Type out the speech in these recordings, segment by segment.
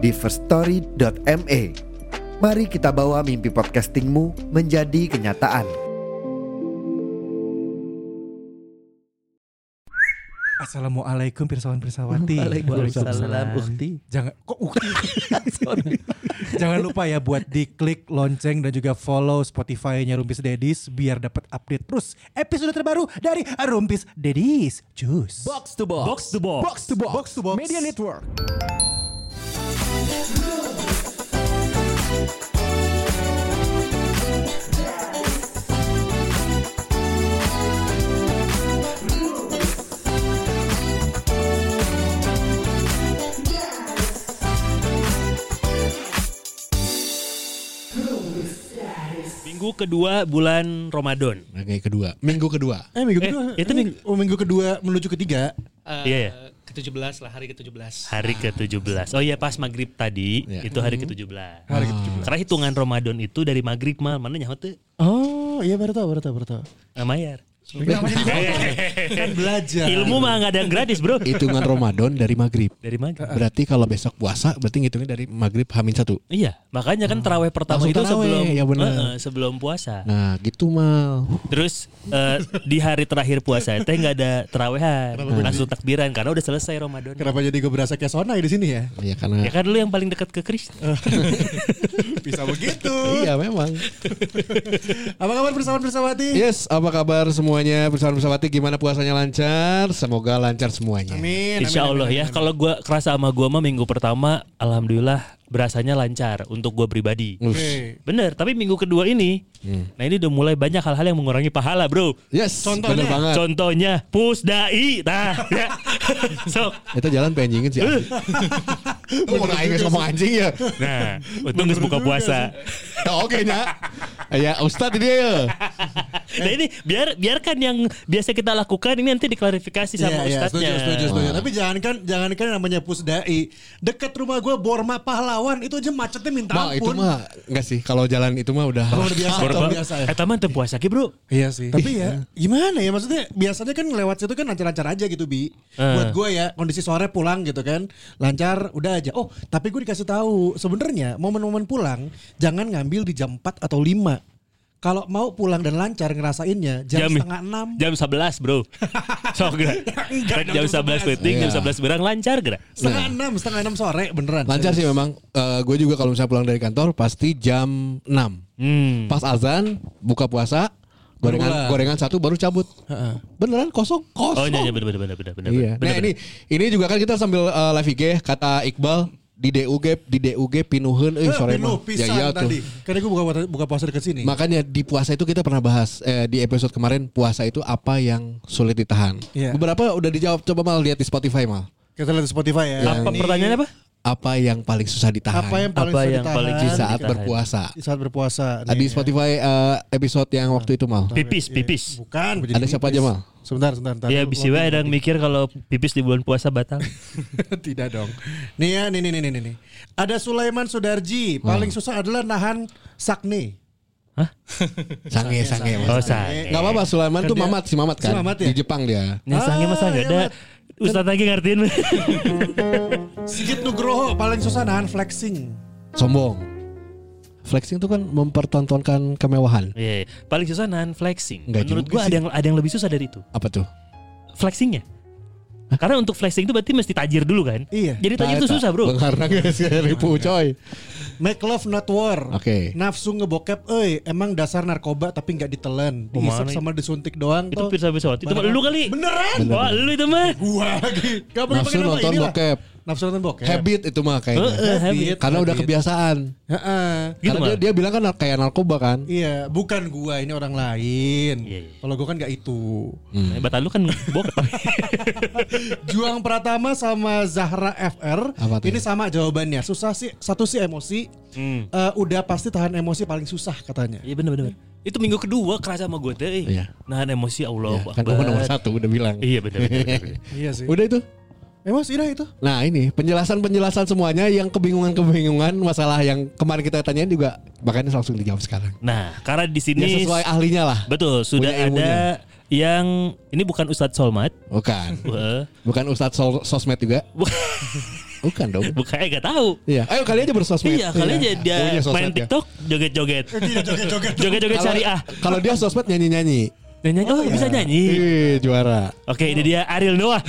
di firststory.me. Mari kita bawa mimpi podcastingmu menjadi kenyataan. Assalamualaikum pirsawan pirsawati. Waalaikumsalam Ukti. Jangan kok ukti. Jangan lupa ya buat diklik lonceng dan juga follow Spotify-nya Rumpis Dedis biar dapat update terus episode terbaru dari Rumpis Dedis. Jus. Box to box. Box to box. Box to box. Box to box. Media Network. Minggu kedua bulan Ramadan. Oke kedua, minggu kedua. Eh minggu Eh, kedua. itu minggu- oh minggu kedua menuju ketiga. Iya ya. Ke-17 lah, hari ke-17. Hari ke-17. Oh iya pas maghrib tadi Iya. itu hari ke-17. Hari ke-17. Karena hitungan Ramadan itu dari maghrib mal mana nyaho teu? Oh iya baru tahu baru tahu baru tahu. Eh, Mayar. Kan belajar. Ilmu mah nggak ada yang gratis bro. Hitungan Ramadan dari maghrib. Dari maghrib. Berarti kalau besok puasa berarti ngitungnya dari maghrib hamin satu. Iya, makanya kan terawih pertama Langsung itu taraweh, sebelum ya benar. Heeh, sebelum puasa. Nah gitu mal. Terus eh, di hari terakhir puasa teh nggak ada terawehan, langsung takbiran karena udah selesai Ramadan. Kenapa jadi gue berasa kayak Sona di sini ya? Ya karena Ya kan lu yang paling dekat ke Kristus. Bisa begitu. iya memang. Apa kabar bersama bersawati? Yes, apa kabar semuanya? Bersama bersawati gimana puasanya lancar? Semoga lancar semuanya. Amin. Insya amin, Allah amin, ya. amin. Kalau gua kerasa sama gua mah minggu pertama, alhamdulillah berasanya lancar untuk gua pribadi. Oke. Bener. Tapi minggu kedua ini, nah ini udah mulai banyak hal-hal yang mengurangi pahala, bro. Yes, Contohnya? banget. Contohnya pusdai, nah, ya. so, Itu jalan pengen sih. Lu mau geus ngomong anjing ya? nah, untung geus buka puasa. Ya, Oke nya. Ya Ustadz dia ya. Nah ini biar biarkan yang biasa kita lakukan ini nanti diklarifikasi sama Iya, iya, ustadznya. setuju, setuju, setuju. Tapi jangankan, jangankan namanya pusdai. Dekat rumah gue Borma Pahlawan itu aja macetnya minta Mal itu mah enggak sih kalau jalan itu mah udah Luar biasa, luar biasa ya. Eh taman puasa ki, Bro. Iya sih. Tapi ya gimana ya maksudnya biasanya kan lewat situ kan lancar-lancar aja gitu bi. Eh. Buat gue ya kondisi sore pulang gitu kan lancar udah aja. Oh tapi gue dikasih tahu sebenarnya momen-momen pulang jangan ngambil di jam 4 atau 5. Kalau mau pulang dan lancar ngerasainnya jam, setengah enam. Jam 11, Bro. Sok gerak. Enggak Rek jam dong, 11 penting, jam Iya. 11 berang lancar gerak. Setengah enam, setengah enam sore beneran. lancar sih memang. gue juga kalau misalnya pulang dari kantor pasti jam 6 Hmm. Pas azan buka puasa gorengan gorengan satu baru cabut. Heeh. Beneran kosong kosong. Oh iya iya benar benar benar benar. Iya. benar, Nah ini ini juga kan kita sambil uh, live IG kata Iqbal di DUG di DUG pinuhun euy Eh, sore mah. pisan iya tadi. Karena gue buka buka puasa dekat sini. Makanya di puasa itu kita pernah bahas eh, di episode kemarin puasa itu apa yang sulit ditahan. Iya. Beberapa udah dijawab coba mal lihat di Spotify mal. Kita lihat di Spotify ya. Apa Ini pertanyaannya apa? Apa yang paling susah ditahan Apa yang paling Apa susah yang ditahan paling di saat ditahan. berpuasa? di saat berpuasa? Ah, Di Nih, ya. Spotify eh, episode yang waktu itu mal. Pipis, pipis. Bukan. Ada siapa aja mal? Sebentar, sebentar. sebentar. Ya bisa wae ada yang mikir kalau pipis di bulan puasa batal. Tidak dong. Nih ya, nih nih nih nih nih. Ada Sulaiman Sudarji. Paling susah adalah nahan sakne. Sange sange. Mas. Oh, sange. Nggak apa-apa Sulaiman Kan tuh dia- Mamat si Mamat kan. Si Mamat ya? Di Jepang dia. Nah, sange masa Ah, enggak iya, ada. Ustaz lagi ngertiin. Sigit Nugroho paling susah nahan flexing. Sombong. Flexing itu kan mempertontonkan kemewahan. Iya, iya. paling susah nahan flexing. Enggak Menurut gua ada yang ada yang lebih susah dari itu. Apa tuh? Flexingnya. Karena untuk flexing itu berarti mesti tajir dulu kan? Iya. Jadi tajir itu susah, Bro. Karena ribu coy. Make love not war. Oke. Nafsu ngebokep, euy, emang dasar narkoba tapi nggak ditelan. Dihisap sama disuntik doang Itu tuh. pirsa pirsa itu mah lu kali. Beneran? Wah, lu itu mah. Gua lagi. Gak pakai Nafsu pakai nama nonton inilah. bokep. Nafsu nonton bokep. Habit itu mah kayaknya. Heeh, habit. Karena udah Habit. kebiasaan. Heeh. Gitu Karena dia, dia bilang kan kayak narkoba kan. Iya, bukan gua ini orang lain. Iya, iya. Kalau gua kan gak itu. Eh, Batal lu kan bokep. Juang Pratama sama Zahra FR. Apa tuh? Ini sama jawabannya. Susah sih, satu sih emosi. Hmm. Eh, udah pasti tahan emosi paling susah katanya. Iya bener bener. Itu minggu kedua kerasa sama gue teh. Iya. Nahan emosi Allah. Ya, kan nomor satu udah bilang. Iya bener. Iya sih. Udah itu. Emosi dah itu. Nah ini penjelasan-penjelasan semuanya yang kebingungan-kebingungan masalah yang kemarin kita tanyain juga makanya langsung dijawab sekarang. Nah, karena di Ya sini sesuai ahlinya lah. betul sudah ada yang ini bukan Ustadz Solmat. Bukan. Bukan Ustadz sol- sosmed juga. Bukan, dong. bukan eh, gak tahu. Iya. Ayo kali aja bersosmed. Iya, kali aja dia main ya. TikTok joget-joget. Joget-joget. Joget-joget Kalau- syariah. Kalau dia sosmed nyanyi-nyanyi. Nyanyi, oh, bisa nyanyi. Ih, juara. Oke, ini dia Ariel Noah.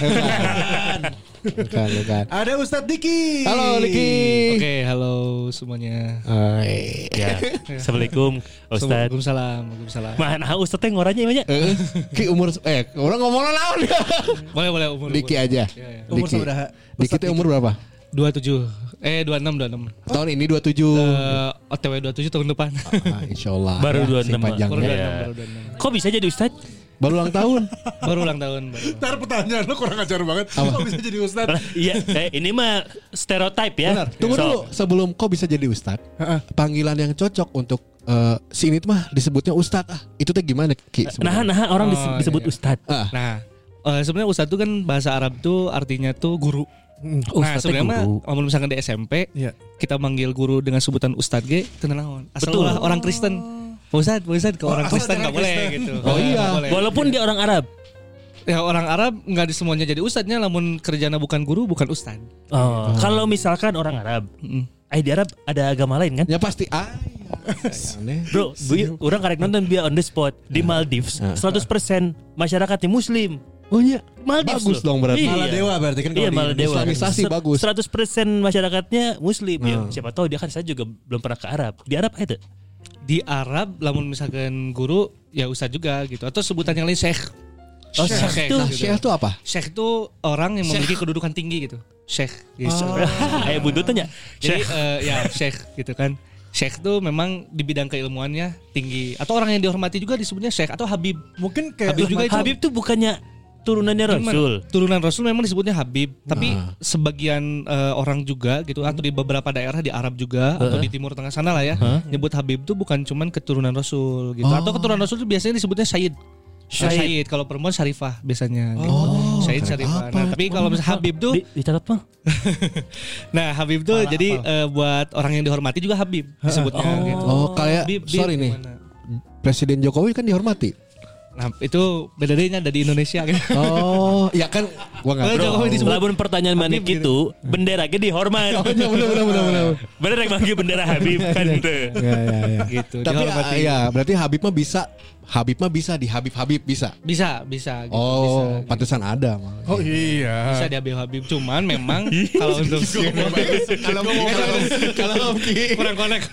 Bukan, bukan. Ada Ustadz Diki. Halo Liki. Oke, halo semuanya. Hai. ya, Assalamualaikum Ustadz. Waalaikumsalam. Waalaikumsalam. Mana Ustadz yang ngoranya emangnya? Eh, Ki umur eh orang ngomong naon dia. Boleh, boleh umur. Diki umur. aja. Iya, iya. Umur Diki. saudara. Diki teh umur berapa? 27. Eh, 26, 26. Tahun ini 27. Eh, OTW 27 tahun depan. Ah, insya Allah. Baru Ya, 26, si panjang baru ya. 26, Iya. baru 26. Kok bisa jadi Ustadz? Baru ulang tahun. Baru ulang tahun, baru. Ntar pertanyaan lo kurang ajar banget. Kok bisa jadi Ustadz? iya, eh, ini mah stereotype ya. Benar. Tunggu So, dulu sebelum kau bisa jadi ustadz. Panggilan yang cocok untuk eh, si ini tuh mah disebutnya ustadz ah. Itu teh gimana Ki? Nah, nah orang Oh, disebut iya. Ustadz. Ah, Nah, eh, sebenarnya ustadz itu kan bahasa Arab tuh artinya tuh guru. Nah, Ustadz sebenarnya mah kalau misalkan di SMP, Iya. kita manggil guru dengan sebutan ustadz ge teu naon. Asal Betul. orang Kristen. Pak Ustadz, Ustadz ke orang asal Kristen nggak boleh gitu. Oh, iya. Boleh. Walaupun dia orang Arab. ya orang Arab nggak di semuanya jadi ustadznya, namun kerjanya bukan guru, bukan ustadz. Oh, kalau misalkan orang Arab, Mm. eh di Arab ada agama lain kan? ya pasti ah. ya. Aneh. Bro, bu- orang karek nonton dia on the spot di Maldives, 100% masyarakatnya Muslim. Oh iya. Maldives Bagus loh. dong berarti. Iya. Maladewa berarti kan Iya, kalau di Maladewa. Islamisasi bagus. 100% masyarakatnya Muslim. Ya, siapa tahu dia kan saya juga belum pernah ke Arab. Di Arab ada. Di Arab, namun misalkan guru, ya ustadz juga gitu. Atau sebutan yang lain syekh. Oh, Syekh. Nah, gitu. syekh itu apa? Syekh itu orang yang memiliki kedudukan tinggi gitu. Syekh. Gitu. Kayak buntutnya. Jadi eh, ya syekh gitu kan. Syekh tuh memang di bidang keilmuannya tinggi. Atau orang yang dihormati juga disebutnya syekh atau habib. Mungkin kayak Habib juga itu. Habib tuh bukannya turunannya Gimana? Rasul. Turunan Rasul memang disebutnya Habib, tapi Nah. sebagian eh, orang juga gitu atau di beberapa daerah di Arab juga atau di Timur Tengah sana lah ya, nyebut Habib tuh bukan cuman keturunan Rasul gitu. Atau keturunan Rasul itu biasanya disebutnya Sayyid. Syahid. Syahid. Kalau perempuan Syarifah biasanya gitu. Oh, Syahid keren Syarifah. apa Nah, tapi kalau misalnya Habib tuh Di, dicatat Bang. nah Habib tuh jadi eh, buat orang yang dihormati juga Habib disebutnya gitu. Oh, kayak Habib, Habib sorry nih. gimana? Presiden Jokowi kan dihormati. Itu bedanya ada di Indonesia gitu. Oh, ya kan gua enggak Oh, tahu. Jokowi disebut Lamun pertanyaan manik itu bendera ge dihormat. Oh, iya, bener bener bener bener. Bener yang manggil bendera Habib kan itu. Ya ya ya. gitu. Tapi dihormati. ah, ya berarti Habib mah bisa Habib mah bisa di Habib Habib bisa. Bisa, bisa gitu. Oh, bisa, gitu. pantesan ada malah. Oh iya. bisa di Habib Habib cuman memang kalau untuk Kalau mau kalau kurang connect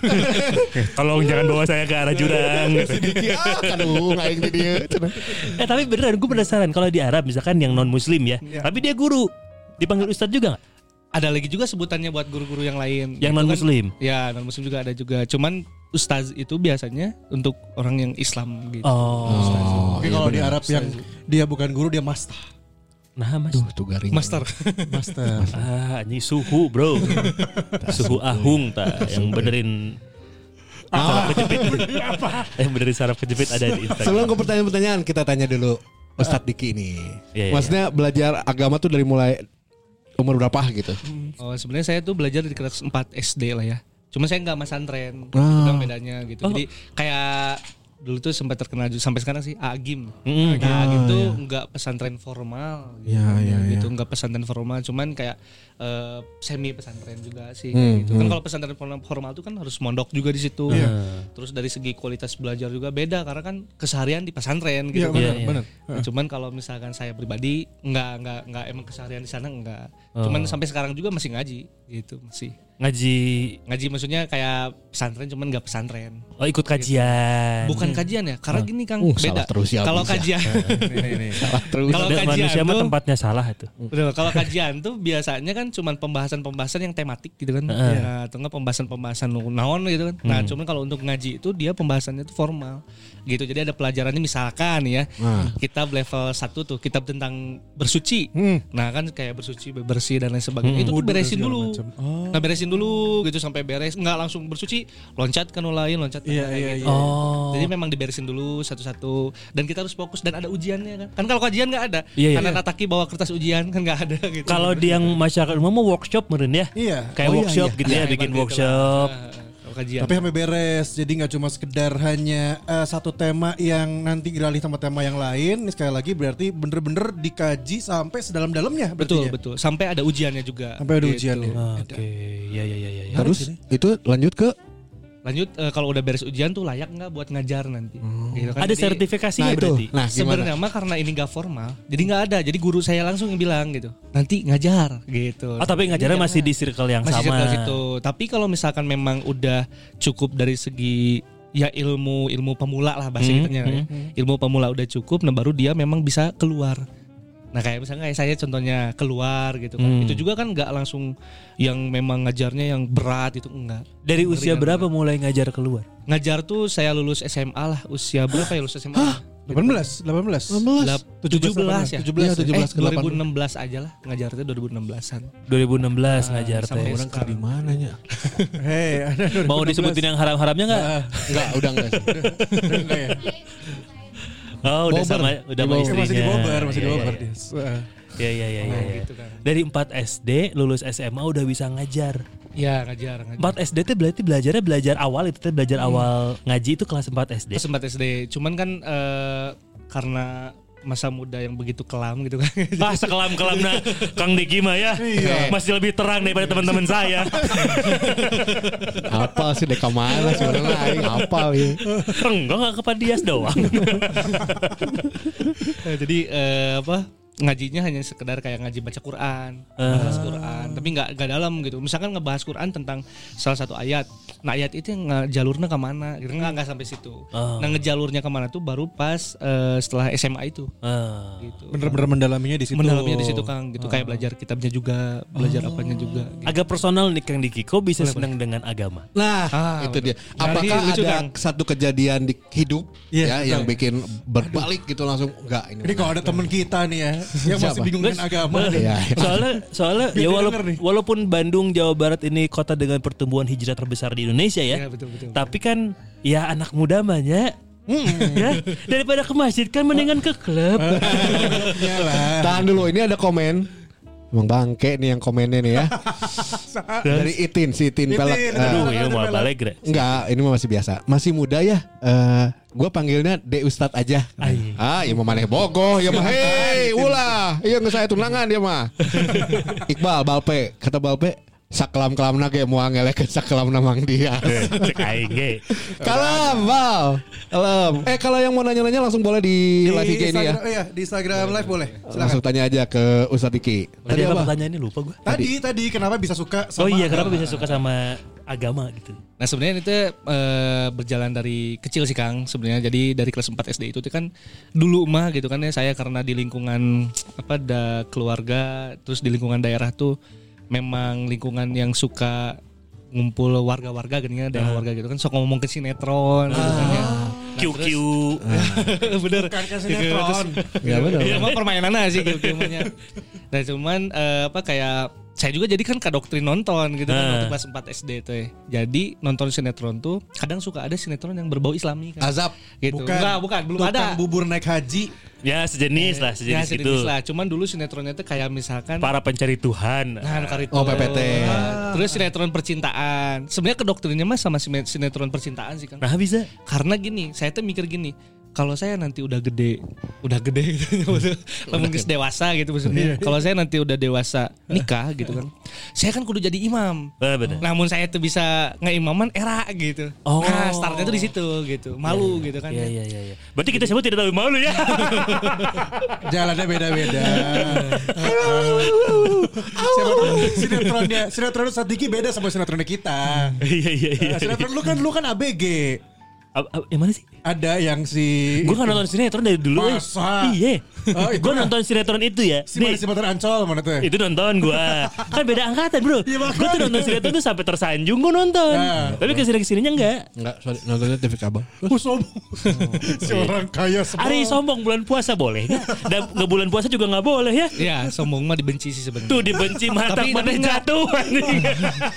Tolong jangan bawa saya ke arah jurang. sedikit ah aduh aing di dieu cenah. eh tapi beneran gue penasaran kalau di Arab misalkan yang non Muslim ya, tapi dia guru dipanggil ustadz juga nggak? ada lagi juga sebutannya buat guru-guru yang lain Yang non kan- Muslim. ya non muslim juga ada juga cuman ustaz itu biasanya untuk orang yang Islam gitu Oh, Tapi kalau di Arab yang dia bukan guru dia master. nah mas. Duh, tuh garing. master Master. Ah, ini suhu bro, suhu ahung tak yang benerin saraf kejepit. Yang benerin saraf kejepit ada di Instagram. Sebelum ke pertanyaan-pertanyaan kita tanya dulu Ustadz Diki ini. Iya, iya, Maksudnya belajar agama tuh dari mulai umur berapa gitu? oh sebenarnya saya tuh belajar di kelas 4 SD lah ya cuma saya nggak masantren Ah. itu kan bedanya gitu jadi kayak dulu tuh sempat terkenal juga sampai sekarang sih Agim. Mm-mm. Nah, Agim tuh nggak pesantren formal gitu. Ya, ya, ya. gitu nggak pesantren formal, cuman kayak eh, semi pesantren juga sih Hmm, gitu. Kan hmm. kalau pesantren formal, tuh kan harus mondok juga di situ. Iya. Terus dari segi kualitas belajar juga beda karena kan keseharian di pesantren gitu. Iya, iya. benar. Cuman kalau misalkan saya pribadi nggak nggak nggak emang keseharian di sana nggak. Cuman sampai sekarang juga masih ngaji gitu masih. Ngaji Ngaji maksudnya kayak pesantren cuman nggak pesantren. Oh ikut kajian. Bukan kajian ya, karena gini Kang Uh, beda. terus ya, Kalau kajian, Terus. kalau kajian manusia mah tuh- tempatnya salah itu. Kalau kajian tuh biasanya kan cuman pembahasan-pembahasan yang tematik gitu kan. Nah, atau enggak pembahasan-pembahasan naon gitu kan. Nah, cuman kalau untuk ngaji itu dia pembahasannya itu formal. Gitu. Jadi ada pelajarannya misalkan ya. Kitab level 1 tuh, kitab tentang bersuci. Nah, kan kayak bersuci, bersih dan lain sebagainya. Itu tuh beresin dulu. Nah, beresin dulu gitu sampai beres. Enggak langsung bersuci, loncat ke nu lain, loncat nu lain iya, gitu. iya. Oh. Jadi memang diberesin dulu satu-satu dan kita harus fokus dan ada ujiannya kan. Kan kalau kajian nggak ada. Iya, iya. Karena Nataki bawa kertas ujian kan nggak ada gitu. Kalau di yang masyarakat umum mau workshop meren ya. Iya. Kayak Oh, iya, workshop iya. gitu ya, Ya, bikin gitu workshop. lah. Kajian. Tapi sampai beres, jadi nggak cuma sekedar hanya eh, satu tema yang nanti beralih sama tema yang lain. Ini sekali lagi berarti bener-bener dikaji sampai sedalam-dalamnya. betul ya? betul. Sampai ada ujiannya juga. Sampai ada Gitu. ujiannya. Oke, ya ya ya ya. ya. Terus itu lanjut ke Lanjut eh, kalau udah beres ujian tuh layak nggak buat ngajar nanti. Gitu kan. Ada Jadi, sertifikasinya Nah itu. berarti. Nah? Sebenarnya mah karena ini nggak formal, jadi nggak ada. Jadi guru saya langsung yang bilang gitu, nanti ngajar gitu. Oh tapi ngajarnya Jadi masih di circle yang masih sama. circle situ. Tapi kalau misalkan memang udah cukup dari segi ya ilmu ilmu pemula lah bahasa Hmm, kitanya ya. Ilmu pemula udah cukup, nah baru dia memang bisa keluar. Nah kayak misalnya kayak saya contohnya keluar gitu kan. Hmm. Itu juga kan nggak langsung yang memang ngajarnya yang berat itu enggak. Dari usia Ngeri berapa mulai ngajar keluar? Ngajar tuh saya lulus SMA lah, usia berapa ya lulus SMA? 18, 18. 17 17 ya. 17 Iya, 17 eh, ke 18. 2016 aja lah ngajar tuh 2016-an. 2016 ngajar sampai teh. Orang di mana nya? Hei, ada Mau disebutin yang haram-haramnya nggak? Enggak, udah enggak sih. enggak ya? Oh, udah Bobber. sama udah sama istrinya. Masih di Bogor, masih di Iya, Bogor iya, dia. Wah. Iya iya iya iya. gitu kan. Dari 4 SD lulus SMA udah bisa ngajar. Ya ngajar, ngajar. 4 SD itu berarti belajarnya belajar awal itu belajar awal ngaji itu kelas 4 SD. Terus sempat SD. Cuman kan eh, karena masa muda yang begitu kelam gitu kan. Ah sekelam-kelamnya Kang Diki mah ya? Masih lebih terang daripada teman-teman saya. Apa sih deka mana sebenarnya aing apa ya. Enggak gak ke Dias doang? Eh, Jadi eh, apa ngajinya hanya sekedar kayak ngaji baca Quran, bahas Quran, tapi nggak nggak dalam gitu. Misalkan ngebahas Quran tentang salah satu ayat, nah ayat itu yang jalurnya ke mana, gitu nggak nggak sampai situ. Oh. Nah ngejalurnya ke mana tuh baru pas eh, setelah SMA itu, Ah. gitu. Bener-bener mendalaminya di situ. Mendalamnya di situ Kang, gitu kayak belajar kitabnya juga, belajar apanya juga. Gitu. Agak personal nih Kang Diki Kok bisa senang dengan agama? Nah, Ah, itu dia. Nah, Apakah lucu, ada Kang. satu kejadian di hidup Iya, ya yang bikin berbalik gitu langsung enggak ini. Ini kalau ada temen kita nih ya, yang masih Siapa? bingung dengan agama. Iya. Soalnya soalnya Biar ya walaupun Bandung Jawa Barat ini kota dengan pertumbuhan hijrah terbesar di Indonesia ya. Iya, betul betul. Tapi kan ya anak muda banyak ya daripada ke masjid kan mendingan ke klub. Iyalah. Tahan dulu, ini ada komen. Emang bangke nih yang komennya nih ya. Dari Itin, si Itin. Itin. Eh, Aduh, ini ada, mau balik. Enggak, ini mah masih biasa. Masih muda ya. Eh, gue panggilnya De Ustad aja. Ah, ya mau maneh bogoh, ya mah. Hei, ulah. Iya nggak saya tunangan dia mah. Iqbal, Balpe, kata Balpe, sakelam kelamna ge mau ngeleke sakelam namang dia. Cek aing ge. Kalam, Bal. Kalam. Eh kalau yang mau nanya-nanya langsung boleh di, Di live IG ini ya. Iya, di Instagram live boleh. Silakan. Langsung tanya aja ke Ustadz Diki. Tadi apa pertanyaannya lupa gue. Tadi tadi kenapa bisa suka Oh sama iya, kenapa agama? bisa suka sama agama gitu? Nah sebenarnya itu eh, berjalan dari kecil sih Kang sebenarnya jadi dari kelas 4 SD itu tuh kan dulu mah gitu kan ya saya karena di lingkungan apa da keluarga terus di lingkungan daerah tuh memang lingkungan yang suka ngumpul warga-warga gini ya daerah warga gitu kan sok ngomong ke sinetron gitu kan ya. QQ. Bener. Bukan ke sinetron. Ya benar. Iya emang permainan aja sih game-gamenya. Nah cuman eh, apa kayak saya juga jadi kan kadoktrin nonton gitu kan Nah. waktu kelas 4 SD tuh ya. Jadi nonton sinetron tuh kadang suka ada sinetron yang berbau islami kan. Azab. gitu. Bukan. Enggak, bukan, belum Tukang ada. bubur naik haji. Ya sejenis lah, Ya, sejenis sejenis gitu. lah. Cuman dulu sinetronnya tuh kayak misalkan Para pencari Tuhan. Nah, karito. Oh, PPT. Nah, Terus sinetron percintaan. Sebenarnya kedoktrinnya mah sama sine- sinetron percintaan sih kan. Nah bisa. Karena gini, saya tuh mikir gini, kalau saya nanti udah gede, udah gede gitu, maksudnya, lamun geus dewasa gitu maksudnya. Kalau saya nanti udah dewasa nikah gitu kan, saya kan kudu jadi imam. Eh, benar. Namun saya tuh bisa ngeimaman era gitu. Oh. Nah, startnya tuh di situ gitu. Malu gitu kan. Iya iya iya iya. Berarti kita semua tidak tahu malu ya. Jalannya beda-beda. Siapa tahu sinetronnya, sinetron Sadiki beda sama sinetronnya kita. Iya iya iya. Nah, sinetron lu kan lu kan ABG. Ab- ab- Yang mana sih? Ada yang si Gue kan nonton sinetron dari dulu. eh. Masa? Iya. Oh, gue mah. nonton sinetron itu ya. si mana Nih, si Ancol mana tuh? itu nonton gue kan beda angkatan bro Iya, makanya. gue tuh nonton sinetron tuh sampai tersanjung gue nonton Nah. tapi ke sini ke sininya enggak Enggak, sorry, nontonnya TV kabel. Oh, sombong. si orang kaya semua. Ari sombong bulan puasa boleh? Dan nggak bulan puasa juga nggak boleh ya Ya, sombong mah dibenci sih sebenarnya. tuh dibenci mata Tapi- mana tapi enggak. jatuh.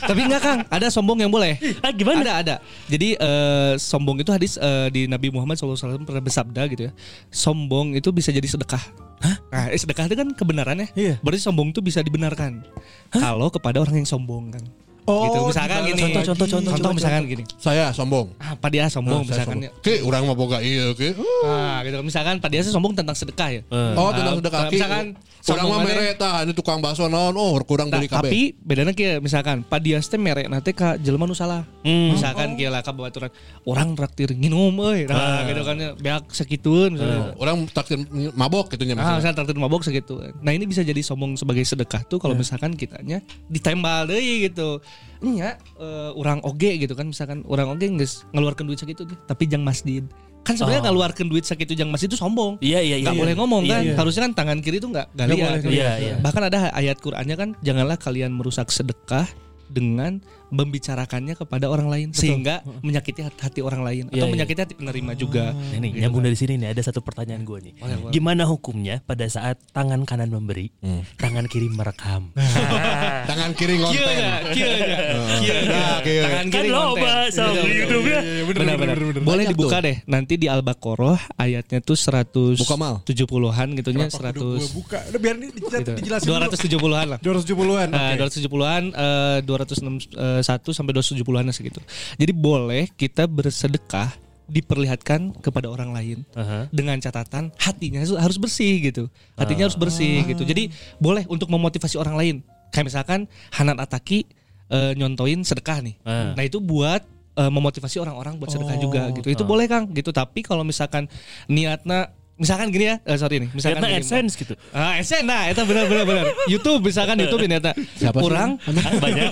Tapi enggak Kang, ada sombong yang boleh. ah gimana Ada ada. Jadi eh, sombong itu hadis eh, di Nabi Muhammad SAW pernah bersabda gitu ya. Sombong itu bisa jadi sedekah. Hah? Nah, eh, sedekah itu kan kebenaran ya. Iya. Berarti sombong itu bisa dibenarkan. Kalau kepada orang yang sombong kan. Oh, gitu. Misalkan gimana? gini. Contoh, contoh, contoh, Contoh misalkan gini. Saya sombong. Ah, Pak dia sombong Nah, misalkan ya. Ki, orang mah boga iya, ki. Nah, gitu. Misalkan Pak dia sombong tentang sedekah ya. Oh, tentang Ah, sedekah ki. misalkan Orang mah sombongannya- mere tah, ini tukang bakso naon, oh kurang beli kabeh. tapi bedanya kayak misalkan Pak Dias teh merek nanti ka jelema nu salah. Hmm. Misalkan kayak lah kabaturan orang traktir nginum euy. Nah, gitu kan beak sakituun misalnya. Orang takdir mabok gitu nya Ah, misalnya. misalnya traktir mabok segitu. Nah, ini bisa jadi sombong sebagai sedekah tuh kalau misalkan kitanya ditembal deui gitu. Nya eh, orang oge gitu kan misalkan orang oge geus ngeluarkan duit segitu gitu, tapi jang masjid. Kan sebenarnya ngeluarkan duit segitu jang masjid itu sombong. iya iya iya Nggak boleh ngomong Iya, kan. iya. Harusnya kan tangan kiri itu nggak Nggak gitu. iya, iya. Bahkan ada ayat Qur'annya kan janganlah kalian merusak sedekah dengan membicarakannya kepada orang lain Betul. sehingga menyakiti hati orang lain ya, atau ya. menyakiti hati penerima ah. juga. Nah, nih, gitu nyambung kan. dari sini nih ada satu pertanyaan gue nih. Oh, ya, Gimana hukumnya pada saat tangan kanan memberi, hmm. tangan kiri merekam? tangan kiri konten. Kira, kira. Tangan kan kiri kan loba sama YouTube ya. Benar benar. Boleh dibuka deh nanti di Al-Baqarah ayatnya tuh 100 tujuh puluhan gitu nya 100. buka. Udah biar ini gitu. dijelasin. 270-an lah. 270-an. tujuh 270-an nah, eh, ratus enam eh, satu sampai 270-an segitu. Jadi boleh kita bersedekah diperlihatkan kepada orang lain uh-huh. dengan catatan hatinya harus bersih gitu hatinya uh. harus bersih uh. gitu jadi boleh untuk memotivasi orang lain kayak misalkan Hanan Ataki uh, nyontoin sedekah nih uh. nah itu buat uh, memotivasi orang-orang buat sedekah oh. juga gitu itu ah. boleh kang gitu tapi kalau misalkan niatnya misalkan gini ya, eh, sorry nih, misalkan Ternyata gini, AdSense gitu. Ah, esen nah, itu benar benar benar. YouTube misalkan YouTube ini eta. Siapa sih? Kurang. Ah, banyak.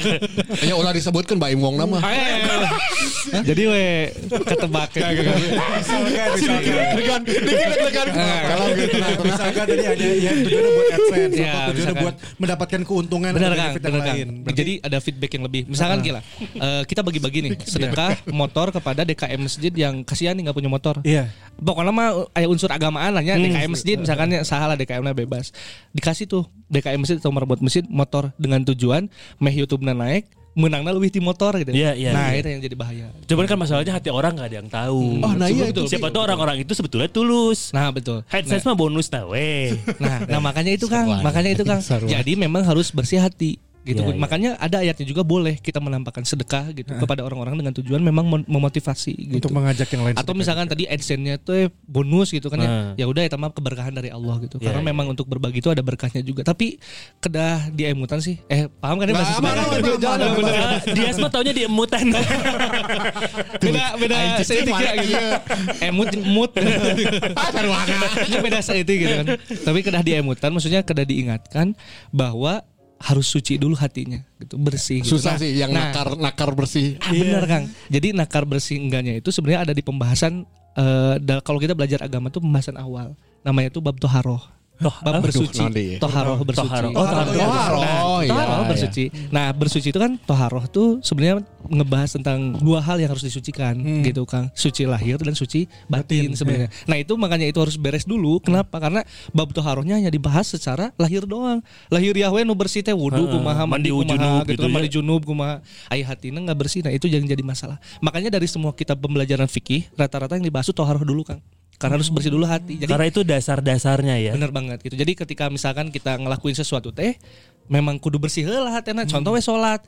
Ya ulah disebutkan Mbak Imwong nama. Eh, Jadi we ketebak. Misalkan, misalkan. Kalau. Misalkan tadi hanya ya tujuannya buat AdSense Iya, atau tujuannya misalkan. buat mendapatkan keuntungan Benar kan? yang Benar kan? lain. Berarti Jadi ada feedback yang lebih. Misalkan gila, eh, kita bagi-bagi nih sedekah motor kepada DKM masjid yang kasihan nih nggak punya motor. Iya. Pokoknya mah aya unsur agamaan lah ya DKM masjid misalkan ya salah DKM-nya bebas. Dikasih tuh DKM masjid atau buat masjid motor dengan tujuan meh YouTube-na naik menangnya lebih di motor gitu. Iya, iya, nah, iya. itu yang jadi bahaya. Cuman kan masalahnya hati orang nggak ada yang tahu. Oh, nah iya Betul. Siapa tuh orang-orang itu sebetulnya tulus. Nah, betul. Headset mah bonus nah weh. Nah, nah makanya itu Kang, makanya itu Kang. Jadi memang harus bersih hati gitu. Iya, iya. Makanya ada ayatnya juga boleh kita menampakkan sedekah gitu kepada orang-orang dengan tujuan memang mem- memotivasi gitu. untuk mengajak yang lain. Atau misalkan tadi AdSense-nya tuh eh, bonus gitu kan ya. Nah. Ya udah itu mah keberkahan dari Allah gitu. Iya, Karena iya. memang untuk berbagi itu ada berkahnya juga. Tapi kedah diemutan sih. Eh, paham kan ya Nah, Ah, Dia semua taunya di emutan. beda beda Anjing, seetik ya mana gitu. Emut emut. Ah. Ini beda seetik gitu kan. Tapi kedah diemutan maksudnya kedah diingatkan bahwa harus suci dulu hatinya gitu, bersih gitu. Susah Nah, sih yang nah, nakar nakar bersih. Ah, benar Kang. Jadi nakar bersih enggaknya itu sebenarnya ada di pembahasan eh, da- kalau kita belajar agama tuh pembahasan awal. Namanya itu bab toharoh. Bab bersuci. Aduh. Toharoh bersuci. Toharoh. Oh, Toharoh, Nah, iya, toharoh iya. bersuci. Nah, bersuci itu kan toharoh tuh sebenarnya ngebahas tentang dua hal yang harus disucikan gitu Kang. Suci lahir dan suci batin, Batin, sebenarnya. Nah, itu makanya itu harus beres dulu. Kenapa? Karena bab toharohnya hanya dibahas secara lahir doang. Lahir Yahweh nu bersih teh wudu kumaha mandi kumaha, junub gitu gitu kan ya. mandi junub kumaha aya hatina nggak bersih nah itu jangan jadi masalah makanya dari semua kitab pembelajaran fikih rata-rata yang dibahas itu toharoh dulu kang karena harus bersih dulu hati. Jadi Karena itu dasar-dasarnya ya. bener banget gitu. Jadi ketika misalkan kita ngelakuin sesuatu teh memang kudu bersih lah hatena contoh we sholat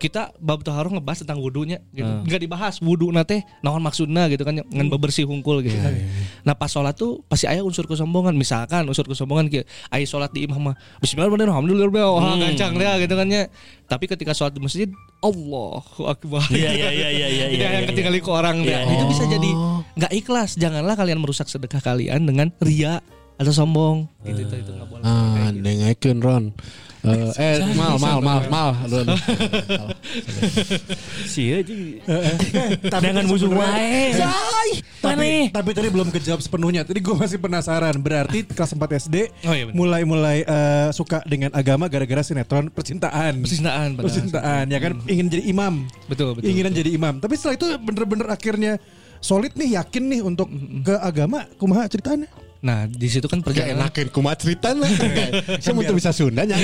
kita bab taharuh ngebahas tentang wudhunya gitu. Nggak dibahas wudhu nate naon maksudna gitu kan ngan bebersih hungkul gitu kan. Nah pas sholat tuh pasti aya unsur kesombongan misalkan unsur kesombongan kieu aya sholat di imam mah bismillahirrahmanirrahim alhamdulillah wah gancang deh gitu kan ya. Tapi ketika sholat di masjid Allahu akbar. Iya iya iya iya iya. Yang ketinggalan ke orang teh. Iya. Itu bisa jadi nggak ikhlas. Janganlah kalian merusak sedekah kalian dengan ria atau sombong. Gitu itu itu nggak boleh. Ah, Kayak gitu. nengekeun Ron. Eh, eh mal mal mal mal. Aja. Dengan musuh wae. Tapi, tapi tadi belum kejawab sepenuhnya. Tadi gue masih penasaran. Berarti kelas 4 SD Oh, iya mulai-mulai eh, suka dengan agama gara-gara sinetron percintaan. Percintaan, benar. Percintaan ya kan ingin jadi imam. Betul betul. Inginan jadi imam. Tapi setelah itu bener-bener akhirnya solid nih yakin nih untuk ke agama kumaha ceritanya. Nah di situ kan perjalanan. enakin kumaha cerita lah. Saya mau bisa Sunda nya.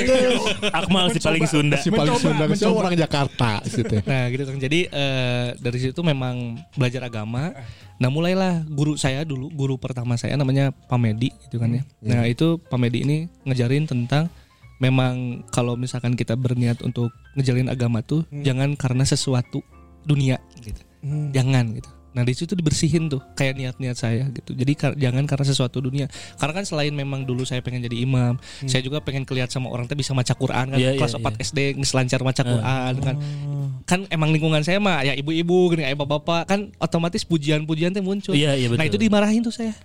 Akmal si paling Sunda. Si paling Sunda saya mencoba. orang Jakarta gitu. Nah gitu kan. Jadi eh, dari situ memang belajar agama. Nah mulailah guru saya dulu, guru pertama saya namanya Pamedi gitu kan ya. Nah itu Pamedi ini ngejarin tentang memang kalau misalkan kita berniat untuk ngejalin agama tuh jangan karena sesuatu dunia gitu. Jangan gitu. Nah di situ dibersihin tuh kayak niat-niat saya gitu. Jadi kar- jangan karena sesuatu dunia. Karena kan selain memang dulu saya pengen jadi imam, saya juga pengen kelihatan sama orang tuh bisa maca Quran kan. Iya, iya, Kelas 4 SD nges lancar maca Quran kan. Kan emang lingkungan saya mah ya ibu-ibu gini, ayah bapak-bapak kan otomatis pujian-pujian teh muncul. Iya, iya, betul. Nah itu dimarahin tuh saya.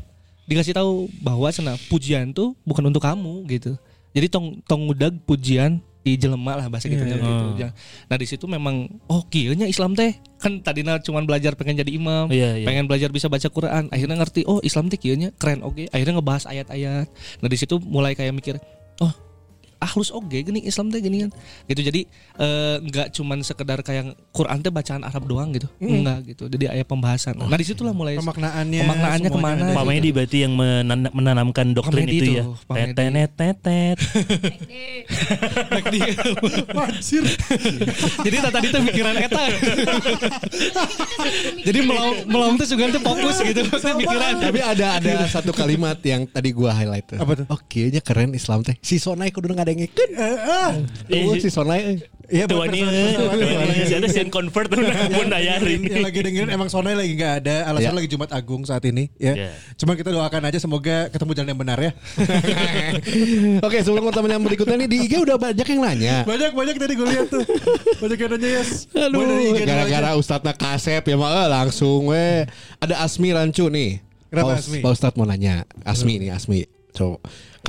Dikasih tahu bahwa sana pujian tuh bukan untuk kamu gitu. Jadi tong tong ngudag pujian di jelema lah bahasa kita gitu. Ya. Nah di situ memang oh kieunya Islam teh kan tadinya cuma belajar pengen jadi imam, Iya, iya. pengen belajar bisa baca Quran, akhirnya ngerti oh Islam teh kieunya keren oke. Akhirnya ngebahas ayat-ayat. Nah di situ mulai kayak mikir oh ahlus oge gini Islam teh gini kan gitu jadi eh, nggak cuman sekedar kayak Quran teh bacaan Arab doang gitu enggak gitu jadi ayat pembahasan nah di situlah mulai Pemaknaannya, pemaknaannya ke mana ada. Pak Medi berarti yang menan- menanamkan doktrin itu tuh, ya. Tetenet tetet. Anjir. jadi tadi tuh pikiran eta jadi melong melong tuh juga tuh fokus gitu pikiran Tapi ada ada satu kalimat yang tadi gua highlight tuh. Apa tuh? Oh, kayaknya keren Islam teh. Si Sonai kudu ngadengikeun. Oh, si Sonai. eh. Iya Tuh buat ini. ada scene convert mun dayarin. yang lagi dengerin emang Sonai lagi nggak ada alasan Ya. lagi Jumat Agung saat ini ya. Ya. Cuma kita doakan aja semoga ketemu jalan yang benar ya. Oke, sebelum pertanyaan berikutnya nih di IG udah banyak yang nanya. banyak banyak tadi gue lihat tuh. Banyak yang nanya yes. Aduh, gara-gara. Ustadznya kasep ya mah eh, langsung we. Ada Asmi Rancu nih. Kenapa Asmi? Pak Ustadz mau nanya. Asmi nih, Asmi. Coba.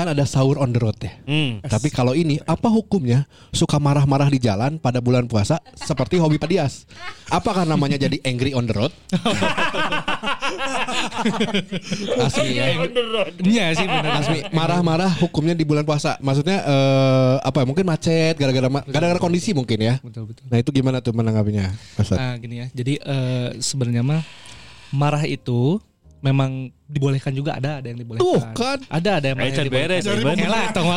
Kan ada sahur on the road ya. Hmm. Tapi kalau ini apa hukumnya suka marah-marah di jalan pada bulan puasa seperti hobi Padias? Apakah namanya jadi angry on the road? Asmi ya. iya sih benar Asmi marah-marah hukumnya di bulan puasa. Maksudnya eh, apa ya? Mungkin macet gara-gara ma- gara-gara kondisi mungkin ya. betul betul Nah, itu gimana tuh menanggapinya? Mas? Nah gini ya, jadi eh, sebenarnya mah marah itu memang dibolehkan juga ada ada yang dibolehkan. Tuh, kan. Ada ada yang Ayo, marah yang beres. Elah, tong.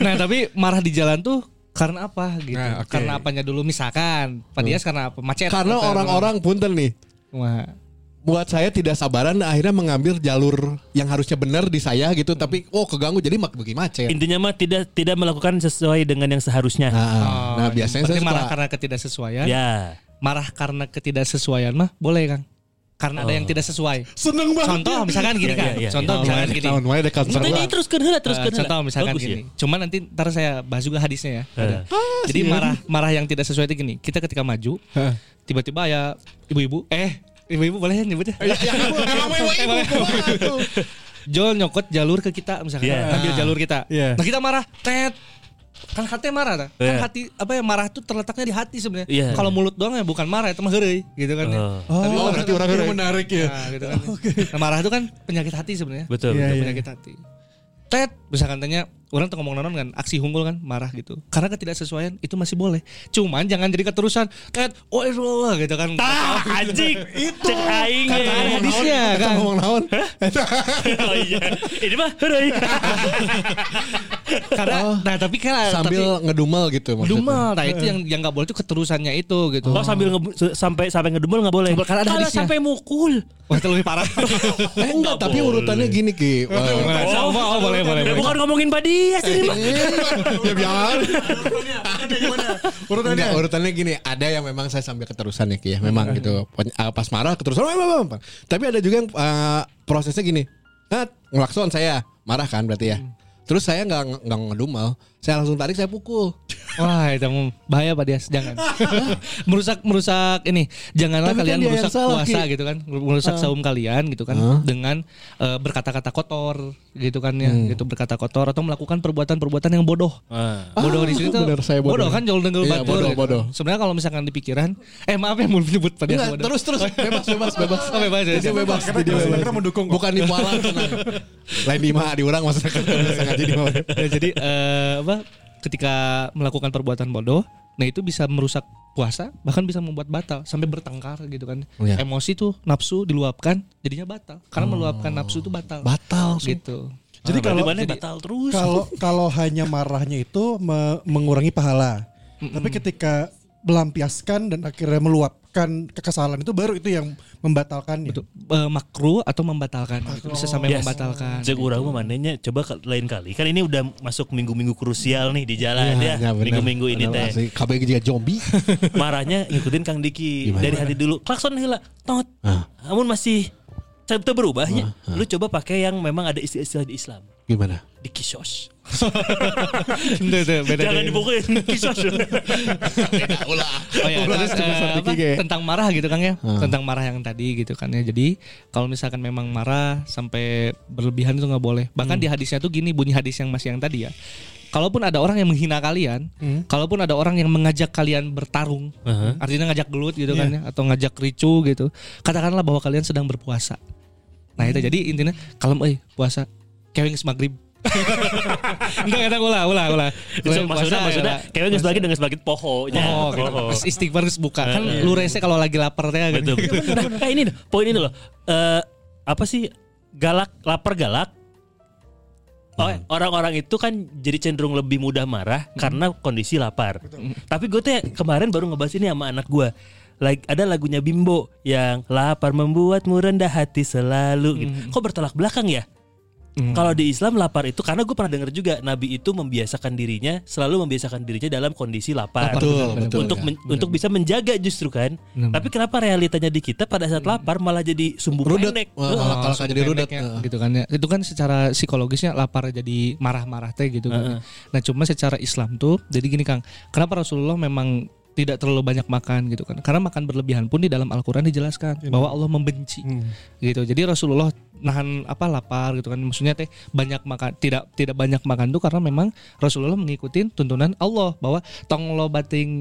Nah tapi marah di jalan tuh karena apa gitu? Nah, oke. Karena apanya dulu misalkan Pak Dias karena apa? Macet. Karena orang-orang punten nih. Wah, buat saya tidak sabaran akhirnya mengambil jalur yang harusnya benar di saya gitu tapi oh keganggu jadi mak bagi macet. Intinya mah tidak tidak melakukan sesuai dengan yang seharusnya. Nah, Oh, nah biasanya saya marah suka karena ketidaksesuaian. Ya. Marah karena ketidaksesuaian mah boleh Kang. Karena ada yang tidak sesuai. Seneng banget. Contoh misalkan gini kan. Contoh Oh, misalkan gini. tahun mulai dekat ini teruskan heula heula. contoh misalkan Bagus gini. ya. Cuman nanti ntar saya bahas juga hadisnya ya. Ada. Jadi marah marah yang tidak sesuai itu gini. Kita ketika maju, tiba-tiba ya ibu-ibu, eh ibu-ibu boleh nyebutnya? Jol nyokot jalur ke kita misalkan Iya. ambil jalur kita. Iya. Nah kita marah, tet. Kan hati marah ta? Kan Iya. hati apa ya marah tuh terletaknya di hati sebenarnya. Iya. Kalau mulut doang ya bukan marah itu mah heureuy gitu kan. ya. Oh. Tapi Oh, berarti orang Yang heureuy. menarik ya. Nah, gitu kan. Nah, marah itu kan penyakit hati sebenarnya. Betul, Iya, betul. penyakit hati. Tet, misalkan tanya orang tuh ngomong nanon kan aksi hunggul kan marah gitu. Karena ketidaksesuaian itu masih boleh. Cuman jangan jadi keterusan. Tet, oh itu gitu kan. Tah, anjing. Cek aing. Kata ada ya. hadisnya kan. ngomong naon oh iya. Ini mah heureuy. karena nah tapi kan Sambil ngedumel gitu tapi, maksudnya. dumel nah itu yang yang nggak boleh itu keterusannya itu gitu Oh sambil nge- sampai sampai ngedumel nggak boleh. Karena ada hadisnya. sampai mukul. wah itu lebih parah Eh enggak, tapi urutannya gini Ki. Eh, oh, oh, boleh boleh boleh bukan ngomongin Pak Ini mah. ya biar. Urutannya. Enggak, urutannya gini, ada yang memang saya sambil keterusan ya Ki ya. Memang gitu. Uh, Pas marah keterusan. Tapi ada juga yang uh, prosesnya gini. Nah, ngelakson saya. Marah kan berarti ya. Terus saya nggak nggak ngedumel, saya langsung tarik, saya pukul. Wah, itu bahaya Pak Dias, jangan. merusak merusak ini. Janganlah Tapi kan kalian yang merusak salah, puasa Ki. gitu kan. Merusak saum kalian gitu kan Hah? dengan eh, berkata-kata kotor gitu kan ya, gitu berkata kotor atau melakukan perbuatan-perbuatan yang bodoh. Ah. Bodoh di sini tuh. benar, saya bodoh. kan jol dengel Iya, batur bodoh, gitu. bodoh. Sebenarnya kalau misalkan di pikiran, eh maaf ya mau nyebut Pak Dias Enggak, bodoh. terus terus bebas bebas bebas. Oh, bebas ya. Dia bebas, kita bebas. mendukung. Bukan di. Lain di mah di orang maksudnya kan ngaji di. Ya, jadi eh, apa ketika melakukan perbuatan bodoh nah itu bisa merusak puasa bahkan bisa membuat batal sampai bertengkar gitu kan Iya. emosi tuh nafsu diluapkan jadinya batal karena meluapkan nafsu itu batal Batal. gitu Jadi Ah, kalau berarti mana batal terus. kalau kalau hanya marahnya itu me- mengurangi pahala. Tapi ketika melampiaskan dan akhirnya meluapkan kekesalan itu baru itu yang membatalkan Betul. Eh, makruh atau membatalkan itu bisa sampai Yes. membatalkan Cek urang mah manehnya coba ke- lain kali. Kan ini udah masuk minggu-minggu krusial nih di jalan Iya, ya. benar. Minggu-minggu ini teh. KB juga zombie. Marahnya ngikutin Kang Diki Gimana? dari hati dulu. Klakson heula. Tot. Ah. Namun masih itu berubahnya. Lu coba pakai yang memang ada istilah-istilah di Islam. Gimana? Itu, beda Jangan dibukuin kisos. Oh ya, terus seperti apa, tentang marah gitu kan ya, Hmm. tentang marah yang tadi gitu kan ya. Jadi kalau misalkan memang marah sampai berlebihan itu nggak boleh. Bahkan di hadisnya tuh gini bunyi hadis yang masih yang tadi ya. Kalaupun ada orang yang menghina kalian, kalaupun ada orang yang mengajak kalian bertarung, Aha. artinya ngajak gelut gitu kan ya, atau ngajak ricu gitu, katakanlah bahwa kalian sedang berpuasa. Nah itu jadi intinya kalau eh puasa kewing maghrib. Enggak kata ulah ulah ulah. Maksudnya maksudnya kayak nggak lagi dengan sebagai pohonnya. Oh, gitu. Istighfar geus buka. Kan lu rese kalau lagi lapar teh Betul. gitu. Nah, kayak ini poin ini loh. Eh apa sih galak lapar galak? Oh, orang-orang itu kan jadi cenderung lebih mudah marah karena kondisi lapar. Tapi gue tuh ya kemarin baru ngebahas ini sama anak gue. Like, ada lagunya Bimbo yang lapar membuatmu rendah hati selalu. Gitu. Kok bertolak belakang ya? Kalau di Islam lapar itu karena gue pernah dengar juga Nabi itu membiasakan dirinya selalu membiasakan dirinya dalam kondisi lapar. Betul, betul. untuk ya. men- untuk bisa menjaga justru kan. Tapi kenapa realitanya di kita pada saat lapar malah jadi sumbu Rudet. pendek? Wah, malah kalau jadi rudet. Heeh. gitu kan ya. Itu kan secara psikologisnya lapar jadi marah-marah teh gitu kan. Nah, cuma secara Islam tuh jadi gini Kang, kenapa Rasulullah memang tidak terlalu banyak makan gitu kan. Karena makan berlebihan pun di dalam Al-Qur'an dijelaskan bahwa Allah membenci. Gitu. Jadi Rasulullah nahan apa lapar gitu kan. Maksudnya teh banyak makan tidak tidak banyak makan tuh karena memang Rasulullah mengikuti tuntunan Allah bahwa tong lo bating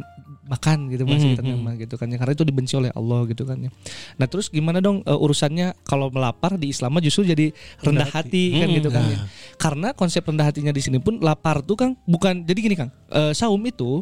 makan gitu masih kita mah gitu kan ya. Karena itu dibenci oleh Allah gitu kan ya. Nah, terus gimana dong eh, urusannya kalau melapar di Islam justru jadi rendah hati, kan gitu kan ya. Karena konsep rendah hatinya di sini pun lapar tuh Kang bukan jadi gini Kang. eh, saum itu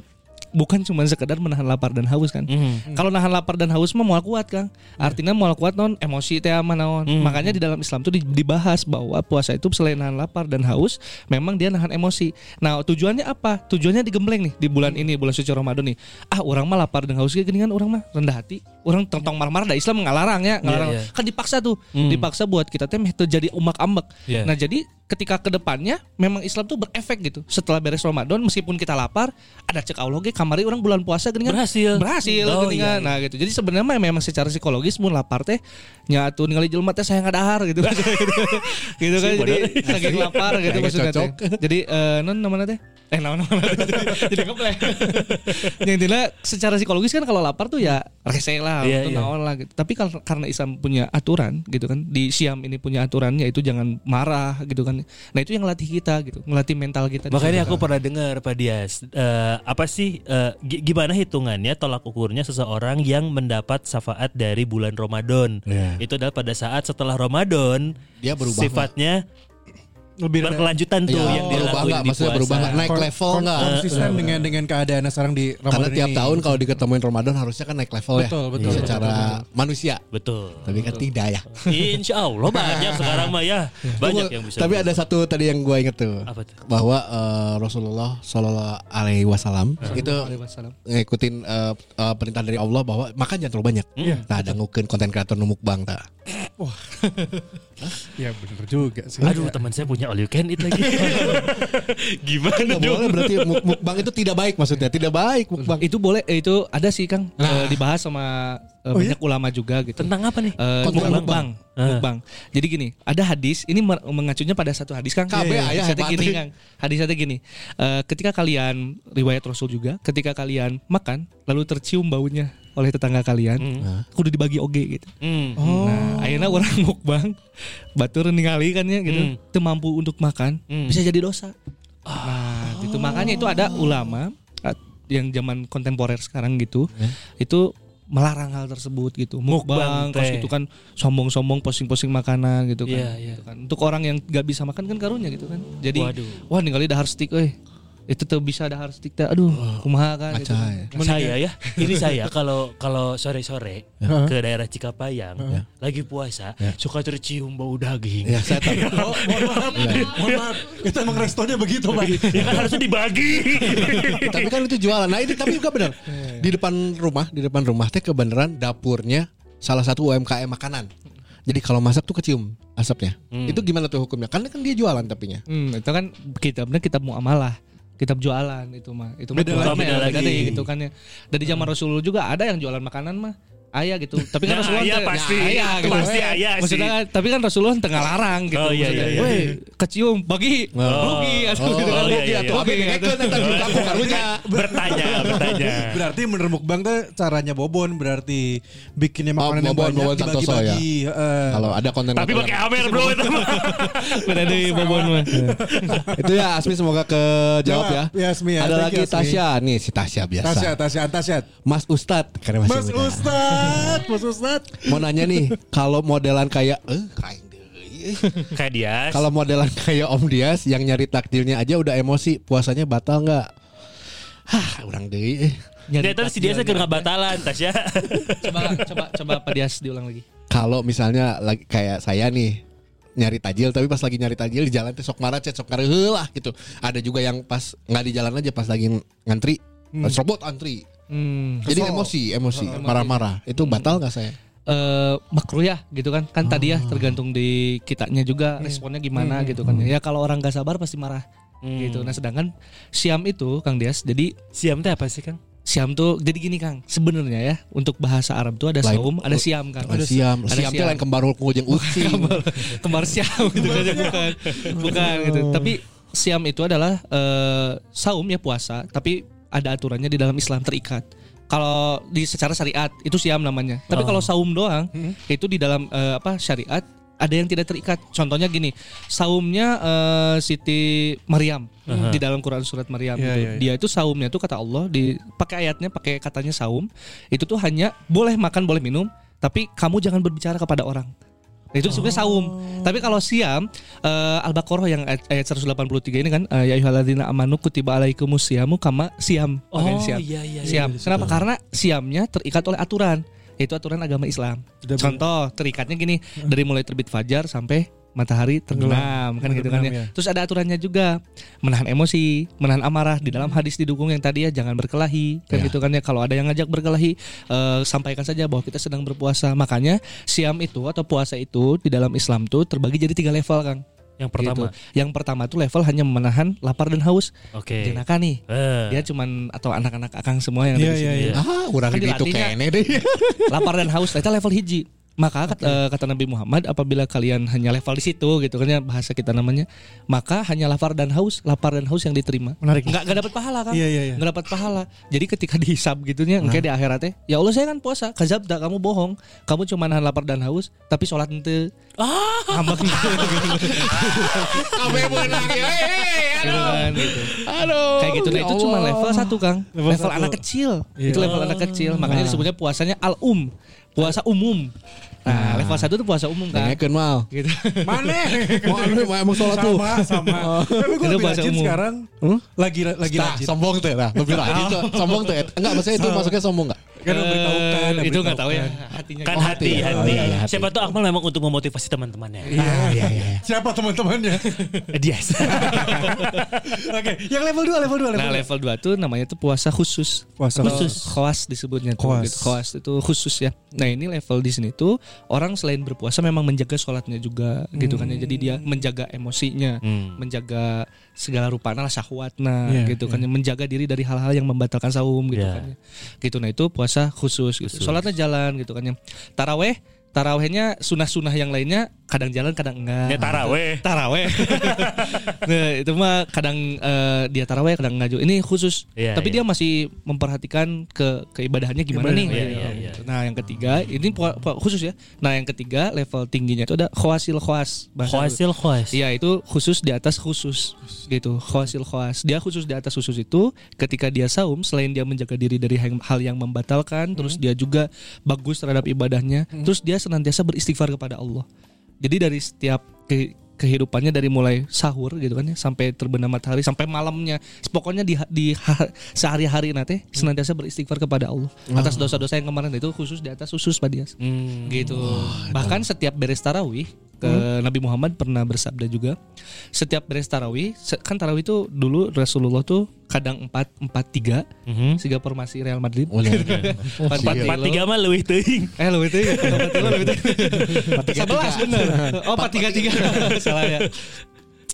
bukan cuma sekedar menahan lapar dan haus kan. Mhm. Kalau nahan lapar dan haus mah mau kuat Kang. Artinya mau kuat non emosi teh mah naon. Makanya di dalam Islam tuh di- dibahas bahwa puasa itu selain nahan lapar dan haus, memang dia nahan emosi. Nah, tujuannya apa? Tujuannya digembleng nih di bulan ini, bulan suci Ramadan nih. Ah, orang mah lapar dan haus kayak gini kan orang mah rendah hati. Orang tentang marah-marah dah Islam ngalarang ya, ngalarang. iya. Kan dipaksa tuh. Dipaksa buat kita teh jadi umak-ambek. Iya. Nah, jadi ketika ke depannya memang Islam tuh berefek gitu. Setelah beres Ramadan meskipun kita lapar, ada cek Allah ge kamari orang bulan puasa geuningan Berhasil. berhasil Oh, geuningan. iya, iya. Nah gitu. Jadi sebenarnya memang secara psikologis mun lapar teh nya atuh ningali jelema teh saya ngadahar gitu. gitu kan jadi saking lapar gitu maksudnya teh. Jadi eh non namanya teh eh naon namanya teh. jadi ngeplay. Yang intinya secara psikologis kan kalau lapar tuh ya rese lah, Iya, itu iya. naon lah gitu. Tapi kalau karena Islam punya aturan gitu kan, di Siam ini punya aturan yaitu jangan marah gitu kan. Nah, itu yang ngelatih kita gitu, ngelatih mental kita. Makanya aku pernah dengar Pak Dias, eh, apa sih gi- gimana hitungannya tolak ukurnya seseorang yang mendapat syafaat dari bulan Ramadan? Iya. Itu adalah pada saat setelah Ramadan Dia berubah, sifatnya Lebih berkelanjutan tuh Iya, yang berubah nggak? di Maksudnya puasa. berubah nggak? Naik Kon- level nggak? Konsisten dengan dengan keadaan sekarang di Ramadan Karena tiap ini. tahun kalau diketemuin Ramadan harusnya kan naik level ya. Betul, betul, Secara manusia. Betul. Tapi kan tidak ya. Insya Allah banyak sekarang mah ya. Banyak Tunggu, yang bisa. Tapi ada satu tadi yang gue inget tuh. Apa tuh? Bahwa eh, Rasulullah Shallallahu Alaihi Wasallam itu ngikutin eh, eh, perintah dari Allah bahwa makan jangan terlalu banyak. Nah, ada ngukeun konten kreator numuk bang tak. Ya benar juga sih. Aduh teman saya punya all you can eat lagi. Gimana Nggak dong? boleh berarti muk- mukbang itu tidak baik maksudnya. Tidak baik mukbang. Itu boleh eh, itu ada sih Kang Eh, dibahas sama eh, Oh, banyak ulama juga gitu. Tentang apa nih? Eh, Konten mukbang. mukbang. Mukbang. Jadi gini, ada hadis ini mengacunya pada satu hadis Kang. KB aya Hadisnya hebat. gini Kang. Hadisnya gini. eh, ketika kalian riwayat Rasul juga, ketika kalian makan lalu tercium baunya oleh tetangga kalian, kudu dibagi oge gitu. Hmm. Nah, akhirnya orang mukbang batur ningali kan ya gitu, Hmm. teu mampu untuk makan, Hmm. bisa jadi dosa. Nah, itu makanya itu ada ulama uh, yang zaman kontemporer sekarang gitu, itu melarang hal tersebut gitu. Mukbang terus teh. itu kan sombong-sombong posting-posting makanan gitu kan. Iya, iya. Gitu kan. Untuk orang yang gak bisa makan kan karunya gitu kan. Jadi Waduh. wah ningali dahar stick euy. Itu tuh bisa dahar stick teh. Aduh, kumaha kan gitu. Saya ya, ini saya kalau kalau sore-sore ke daerah Cikapayang lagi puasa suka tercium bau daging. Ya, saya tahu. Oh, mohon maaf. Mohon maaf. Itu emang restonnya begitu, Pak. Ya kan harusnya dibagi. tapi kan itu jualan. Nah, itu tapi juga benar. Di depan rumah, di depan rumah teh kebenaran dapurnya salah satu UMKM makanan. Jadi kalau masak tuh kecium asapnya. Itu gimana tuh hukumnya? Karena kan dia jualan tapinya. Hmm, itu kan kitabnya kitab muamalah. Kitab jualan itu mah. Itu mah Beda Beda beda lagi. gitu kan ya. Dari zaman Rasulullah juga ada yang jualan makanan mah. Ayah gitu. Tapi kan Nah, Rasulullah ayah teu- pasti. Nah, ayah gitu. Pasti ayah sih. Maksudnya kan, tapi kan Rasulullah tengah larang gitu. Oh, iya, iya, iya, "Weh, iya. kecium bagi Oh. rugi atuh Oh, gitu kan. iya, Rugi iya, atuh, iya. rugi atuh. karunya. bertanya, bertanya. Berarti menurut mukbang tuh caranya Bobon berarti bikinnya Oh, makanan yang Bobon, banyak Bobon Santoso dibagi-bagi. Heeh. Kalau ada konten Tapi pakai Amer bro itu. Deh bobon mah. itu ya Asmi semoga kejawab ya. Jawab, ya, Asmi ya. Ada lagi. Tasya nih si Tasya biasa. Tasya, Tasya, Antasyat. Mas Ustad karena masih Mas muda. Ustad, Mas Ustad. Mau nanya nih, kalau modelan kayak eh eh. Kayak dia. Kalau modelan kayak Om Dias yang nyari takdirnya aja udah emosi, puasanya batal nggak? Hah, orang deui. eh. dia tadi si dia saya nggak batalan Tasya. Coba coba coba Pak Dias diulang lagi. Kalau misalnya lagi kayak saya nih nyari tajil tapi pas lagi nyari tajil di jalan tuh sok marah cet sok lah gitu. Ada juga yang pas nggak di jalan aja pas lagi ngantri serobot antri. Hmm. Jadi emosi, emosi, marah-marah. Itu batal nggak saya? eh makruh ya gitu kan. Kan tadi ya tergantung di kitanya juga responnya gimana gitu kan ya. Kalau orang gak sabar pasti marah gitu. Nah sedangkan siam itu kang Dias jadi Siam teh apa sih Kang? siam tuh jadi gini kang. Sebenarnya ya untuk bahasa Arab tuh ada Lain- saum ada siam kang. Ada siam, ada siam tuh lain kembar hulku jeung ucing. kembar siam gitu kan ya, bukan. Bukan gitu. Tapi siam itu adalah eh, saum ya puasa. Tapi ada aturannya di dalam Islam terikat. Kalau di secara syariat itu siam namanya. Tapi kalau saum doang itu di dalam eh, apa syariat ada yang tidak terikat. Contohnya gini saumnya eh, Siti Maryam di dalam Quran surat Maryam Iya, itu. iya, iya. dia itu saumnya itu kata Allah di pakai ayatnya pakai katanya saum itu tuh hanya boleh makan boleh minum tapi kamu jangan berbicara kepada orang itu sebenarnya saum. Tapi kalau siam eh, Al-Baqarah yang ayat, ayat 183 ini kan eh, ya ayyuhalladzina amanu kutiba alaikumus siamu kama siam. Oh, siam. iya, iya, Siam. Kenapa? Karena siamnya terikat oleh aturan. Yaitu aturan agama Islam. Sudah Contoh, terikatnya gini, dari mulai terbit fajar sampai matahari tenggelam kan gitu kan ya. Ya. Terus ada aturannya juga menahan emosi, menahan amarah di dalam hadis didukung yang tadi ya jangan berkelahi kan Ya. gitu kan ya. Kalau ada yang ngajak berkelahi eh, sampaikan saja bahwa kita sedang berpuasa. Makanya siam itu atau puasa itu di dalam Islam tuh terbagi jadi tiga level Kang. Yang pertama. Gitu. Yang pertama tuh level hanya menahan lapar dan haus. Oke. Jenaka nih. Eh. Dia cuman atau anak-anak akang semua yang ada di iya, sini. iya. Ah, urang Kan di itu kene deh. lapar dan haus itu level hiji maka kat- eh, kata Nabi Muhammad apabila kalian hanya level di situ gitu kan ya bahasa kita namanya maka hanya lapar dan haus lapar dan haus yang diterima Menarik. nggak nggak dapat pahala kan Iya, iya, iya. nggak dapat pahala jadi ketika dihisab gitunya Nah. kayak di akhiratnya ya Allah saya kan puasa kazabda kamu bohong kamu cuma nahan lapar dan haus tapi sholat ente ah ngambek Kabe beunang ya. Hei, gitu kan gitu. Aduh. Kayak gitu nah itu ya cuma Allah. level satu Kang. Level Level, satu. anak kecil. Iya. Itu level anak kecil. Makanya disebutnya puasanya al-um. Puasa umum. Nah, level satu itu puasa umum kan. Dengekeun mal. Gitu. Mana? Mau anu emang sholat tuh. sama sama. Tapi gue Itu lebih rajin umum. sekarang. Hmm? Lagi lagi Nah, rajin. sombong tuh lah. Lebih rajin tuh. Sombong tuh. Enggak, maksudnya itu masuknya sombong enggak? Kan memberitahukan. Itu nggak tahu ya hatinya. Kan hati, hati. hati. Oh, iya, iya, hati. Siapa tuh Akmal memang untuk memotivasi teman-temannya. Iya, iya, iya. Siapa teman-temannya? Yes. Oke, yang level 2, level 2, level Nah 2. level 2 tuh namanya tuh puasa khusus. Puasa khusus. Khawas disebutnya. Gitu. Khawas itu khusus ya. Nah ini level di sini tuh orang selain berpuasa memang menjaga sholatnya juga gitu kan ya. Jadi dia menjaga emosinya, Hmm. menjaga segala rupanya lah syahwatna Iya, gitu kan ya. Menjaga diri dari hal-hal yang membatalkan saum gitu Iya. kan ya. Gitu nah itu puasa khusus gitu. Sholatnya jalan gitu kan ya. Taraweh Tarawehnya sunah-sunah yang lainnya kadang jalan kadang enggak. Ya taraweh. Taraweh. nah, itu mah kadang eh, dia taraweh kadang enggak juga. Ini khusus. Iya, Tapi iya. dia masih memperhatikan ke keibadahannya gimana Ibadah, nih. iya, gitu. iya, iya. Nah, yang ketiga ini pu- pu- khusus ya. Nah, yang ketiga level tingginya itu ada khawasil khawas. bahasa- Khawasil khawas. Iya itu khusus di atas khusus gitu khawasil khawas dia khusus di atas khusus itu ketika dia saum selain dia menjaga diri dari hal hal yang membatalkan terus dia juga bagus terhadap ibadahnya terus dia senantiasa beristighfar kepada Allah. Jadi dari setiap ke- kehidupannya dari mulai sahur gitu kan ya sampai terbenam matahari sampai malamnya. Pokoknya di, di ha- sehari-hari nanti senantiasa beristighfar kepada Allah. Atas dosa-dosa yang kemarin itu khusus di atas khusus Pak Dias. Hmm. gitu. Bahkan setiap beres tarawih ke Nabi Muhammad pernah bersabda juga setiap beres tarawih kan tarawih itu dulu Rasulullah tuh kadang empat empat tiga Mhm. sehingga formasi Real Madrid. Oh, iya. empat Empat empat tiga mah lebih teuing. eh lu itu empat tiga itu sebelas bener. Oh empat tiga tiga. Salah ya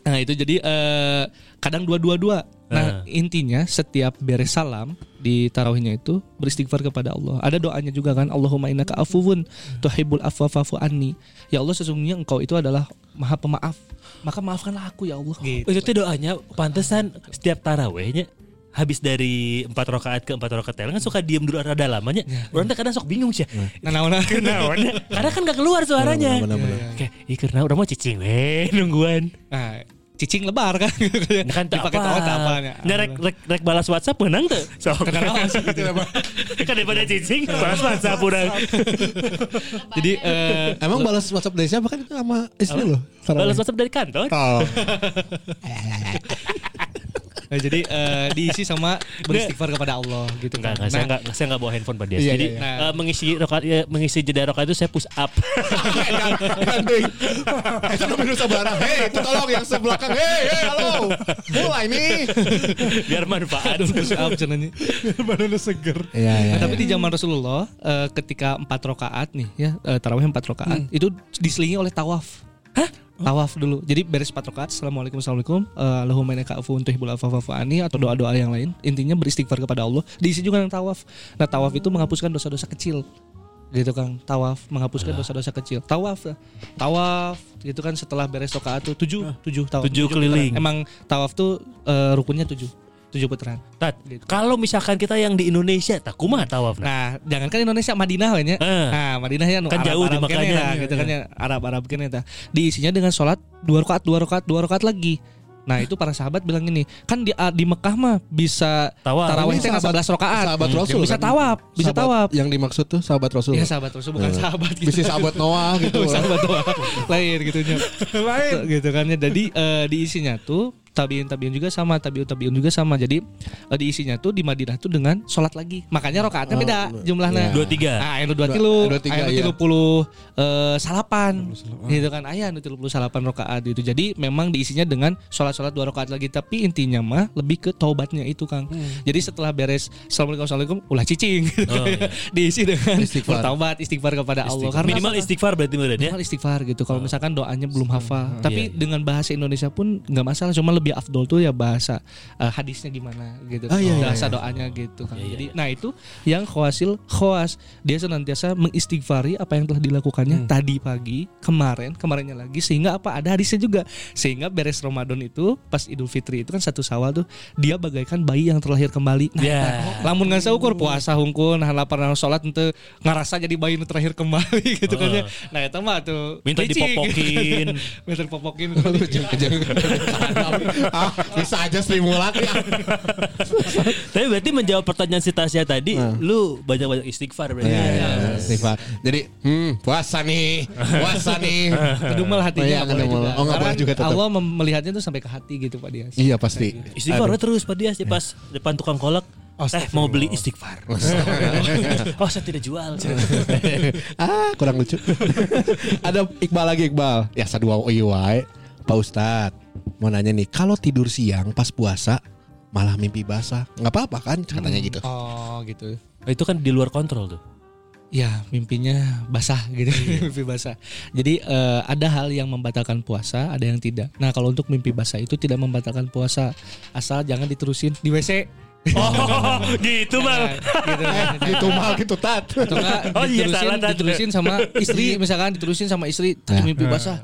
nah itu jadi eh, kadang dua dua dua nah intinya setiap beres salam di tarawihnya itu beristighfar kepada Allah ada doanya juga kan Allahumma innaka afuwun tuhibbul afwa fa'fu anni ya Allah sesungguhnya engkau itu adalah maha pemaaf maka maafkanlah aku ya Allah gitu Itu tuh doanya pantesan setiap tarawehnya habis dari empat rakaat ke empat rakaat teh kan suka diem dulu rada lamanya. Orang teh kadang sok bingung sih. nah nah, nah. Karena kan gak keluar suaranya. Benar-benar. Kayak, ih karena udah mau cicing weh nungguan. nah cicing lebar kan Nah, kan tak dipakai apa. apa. Nah, rek, rek, rek balas WhatsApp menang tuh. Sok. Kenapa sih gitu? kan daripada cicing balas WhatsApp udah. jadi eh, Emang balas WhatsApp dari siapa kan itu sama istri lo? Balas WhatsApp dari kantor. Oh. Nah, jadi eh, diisi sama beristighfar kepada Allah gitu Enggak, kan. enggak, saya Nah, enggak, saya enggak bawa handphone pada dia. Iya, Jadi iya, iya. eh, mengisi rokat, ya, mengisi jeda rokat itu saya push up. Itu namanya nusa barang. Hei, itu tolong yang sebelakang. Hei, hei, halo. Mulai nih. Biar manfaat. push up cenanya. Badannya seger. Iya, iya. Nah, tapi di zaman Rasulullah eh, ketika empat rakaat nih ya eh, tarawih empat rakaat itu diselingi oleh tawaf. Tawaf dulu. Jadi beres empat rakaat. Assalamualaikum assalamualaikum. Eh, Allahumma innaka afuwun tuhibbul afwa anni atau doa-doa yang lain. Intinya beristighfar kepada Allah. Diisi juga dengan tawaf. Nah tawaf itu menghapuskan dosa-dosa kecil. Gitu kan tawaf menghapuskan dosa-dosa kecil tawaf tawaf gitu kan setelah beres rakaat tuh tujuh tujuh tawaf Tujuh putaran. keliling. emang tawaf tuh eh, rukunnya tujuh tujuh putaran Tat, Gitu. kalau misalkan kita yang di Indonesia, tak kumaha tawaf nah. Nah, jangankan Indonesia Madinah lah ya. Eh. Nah, Madinah ya nu Kan jauh di Arab Mekahnya. lah, gitu kan ya Arab Arab kene tah. Diisinya dengan sholat dua rakaat, dua rakaat, dua rakaat lagi. Nah, itu para sahabat bilang gini, kan di di Mekah mah bisa Tawaf. tarawih Ini sahabat- 11 rakaat. sahabat Hmm. Rasul Bisa kan? tawaf, bisa Sahabat tawaf. Yang dimaksud tuh sahabat Rasul. Iya, sahabat Rasul bukan sahabat gitu. Bisa sahabat Noah gitu. sahabat doa lain gitu. Lain. gitu kan ya. Jadi eh, diisinya tuh tabiin tabiin juga sama tabiun tabiun juga sama jadi eh, diisinya tuh di Madinah tuh dengan sholat lagi makanya rokaatnya beda jumlahnya Dua tiga. Nah, anu dua Dua- tilu, dua tiga, anu iya. tilu puluh salapan, gitu kan? Ayah anu tilu puluh salapan rokaat itu. Jadi memang diisinya dengan sholat-sholat dua rokaat lagi. Tapi intinya mah lebih ke taubatnya itu, Kang. Jadi setelah beres assalamualaikum assalamualaikum, ulah cicing, Oh, iya. diisi dengan Istighfar. bertaubat, istighfar kepada Allah. Karena Minimal istighfar berarti berarti ya. Minimal istighfar gitu. Kalau misalkan doanya belum hafal, tapi Iya, iya. dengan bahasa Indonesia pun nggak masalah. Cuma lebih afdol tuh ya bahasa eh, hadisnya gimana gitu. Ah, iya, iya, bahasa iya. doanya gitu kan. Iya, iya, Jadi nah itu yang khawasil khawas dia senantiasa mengistighfari apa yang telah dilakukannya tadi pagi, kemarin, kemarinnya lagi sehingga apa ada hadisnya juga. Sehingga beres Ramadan itu pas Idul Fitri itu kan satu Syawal tuh dia bagaikan bayi yang terlahir kembali. Nah, Ya. eta, lamun nggak ukur puasa hungkul nah lapar nah sholat ente ngerasa jadi bayi nu terakhir kembali gitu kan ya. Nah itu mah tuh Minta licik. dipopokin. Minta dipopokin. ah, bisa aja Sri Mulat ya. Tapi berarti menjawab pertanyaan si Tasya tadi, lu banyak-banyak istighfar berarti. Iya, iya, istighfar. Jadi, hmm, puasa nih, puasa nih. Kedumel hatinya Iya, nggak boleh juga. Oh, nggak boleh Karena juga tetap. Allah melihatnya tuh sampai ke hati gitu Pak Dias. Iya pasti. Istighfar terus Pak Dias di pas depan tukang kolak. Eh mau beli istighfar. oh saya tidak jual. ah, kurang lucu. Ada Iqbal lagi Iqbal. Ya sadua iwai. Pak Ustad mau nanya nih, kalau tidur siang pas puasa malah mimpi basah, nggak apa-apa kan katanya gitu. Oh gitu. itu kan di luar kontrol tuh. Ya mimpinya basah gitu, mimpi basah. Jadi eh, ada hal yang membatalkan puasa, ada yang tidak. Nah kalau untuk mimpi basah itu tidak membatalkan puasa, asal jangan diterusin di WC. Oh gitu bang. gitu, kan. gitu mal gitu tat. Atau enggak Oh, iya, diterusin, salah, Tat. diterusin sama istri, misalkan diterusin sama istri, Nah. mimpi basah.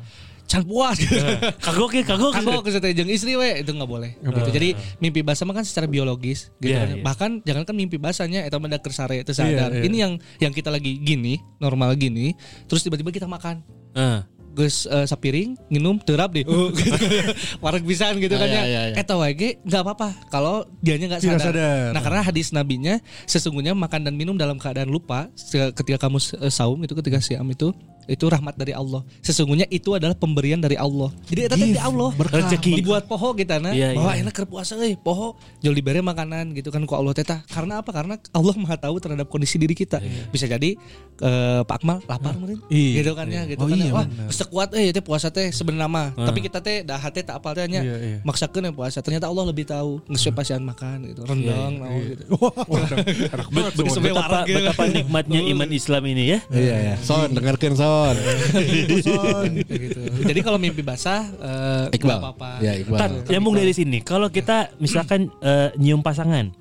Can puas gitu. Kagok ya kagok. Kagok ke jeung istri we itu nggak boleh gitu. Jadi mimpi basah mah kan secara biologis gitu. Iya, kan. iya. Bahkan jangan kan mimpi basahnya eta mah keur sare teu sadar. Iya, iya. Ini yang yang kita lagi gini, normal gini, terus tiba-tiba kita makan. Ah. Gus eh, sapiring nginum terap deh. Uh, Wareg pisan gitu kan Ah, ya. iya, iya, iya. Eta wae nggak apa-apa kalau dianya nggak sadar. sadar. Nah, karena hadis nabinya sesungguhnya makan dan minum dalam keadaan lupa ketika kamu eh, saum itu ketika siam itu itu rahmat dari Allah. Sesungguhnya itu adalah pemberian dari Allah. Jadi eta teh di Allah. Rezeki. Dibuat poho kita nah. Iya, bahwa iya. enak keur puasa euy, poho jol dibere makanan gitu kan ku Allah teta. Karena apa? Karena Allah Maha tahu terhadap kondisi diri kita. Bisa jadi eh, Pak Akmal lapar mungkin. Iya. Gitu kan ya, gitu Oh, kan. iya, ya. Wah, benar. geus teu kuat eh teh puasa teh sebenarnya mah. Tapi kita teh dah hate tak apal teh nya. Iya, iya. Maksakeun yang puasa. Ternyata Allah lebih tahu. Geus we pasian makan gitu. Rendang naon gitu. Bet- Sampai betapa, wareg gitu. betapa nikmatnya iman Islam ini ya. Iya ya. Son, dengarkan son. gitu. Jadi kalau mimpi basah eh, Iqbal. nggak apa-apa. Ya Iqbal. Tar, nyambung dari sini. Kalau kita misalkan eh, nyium pasangan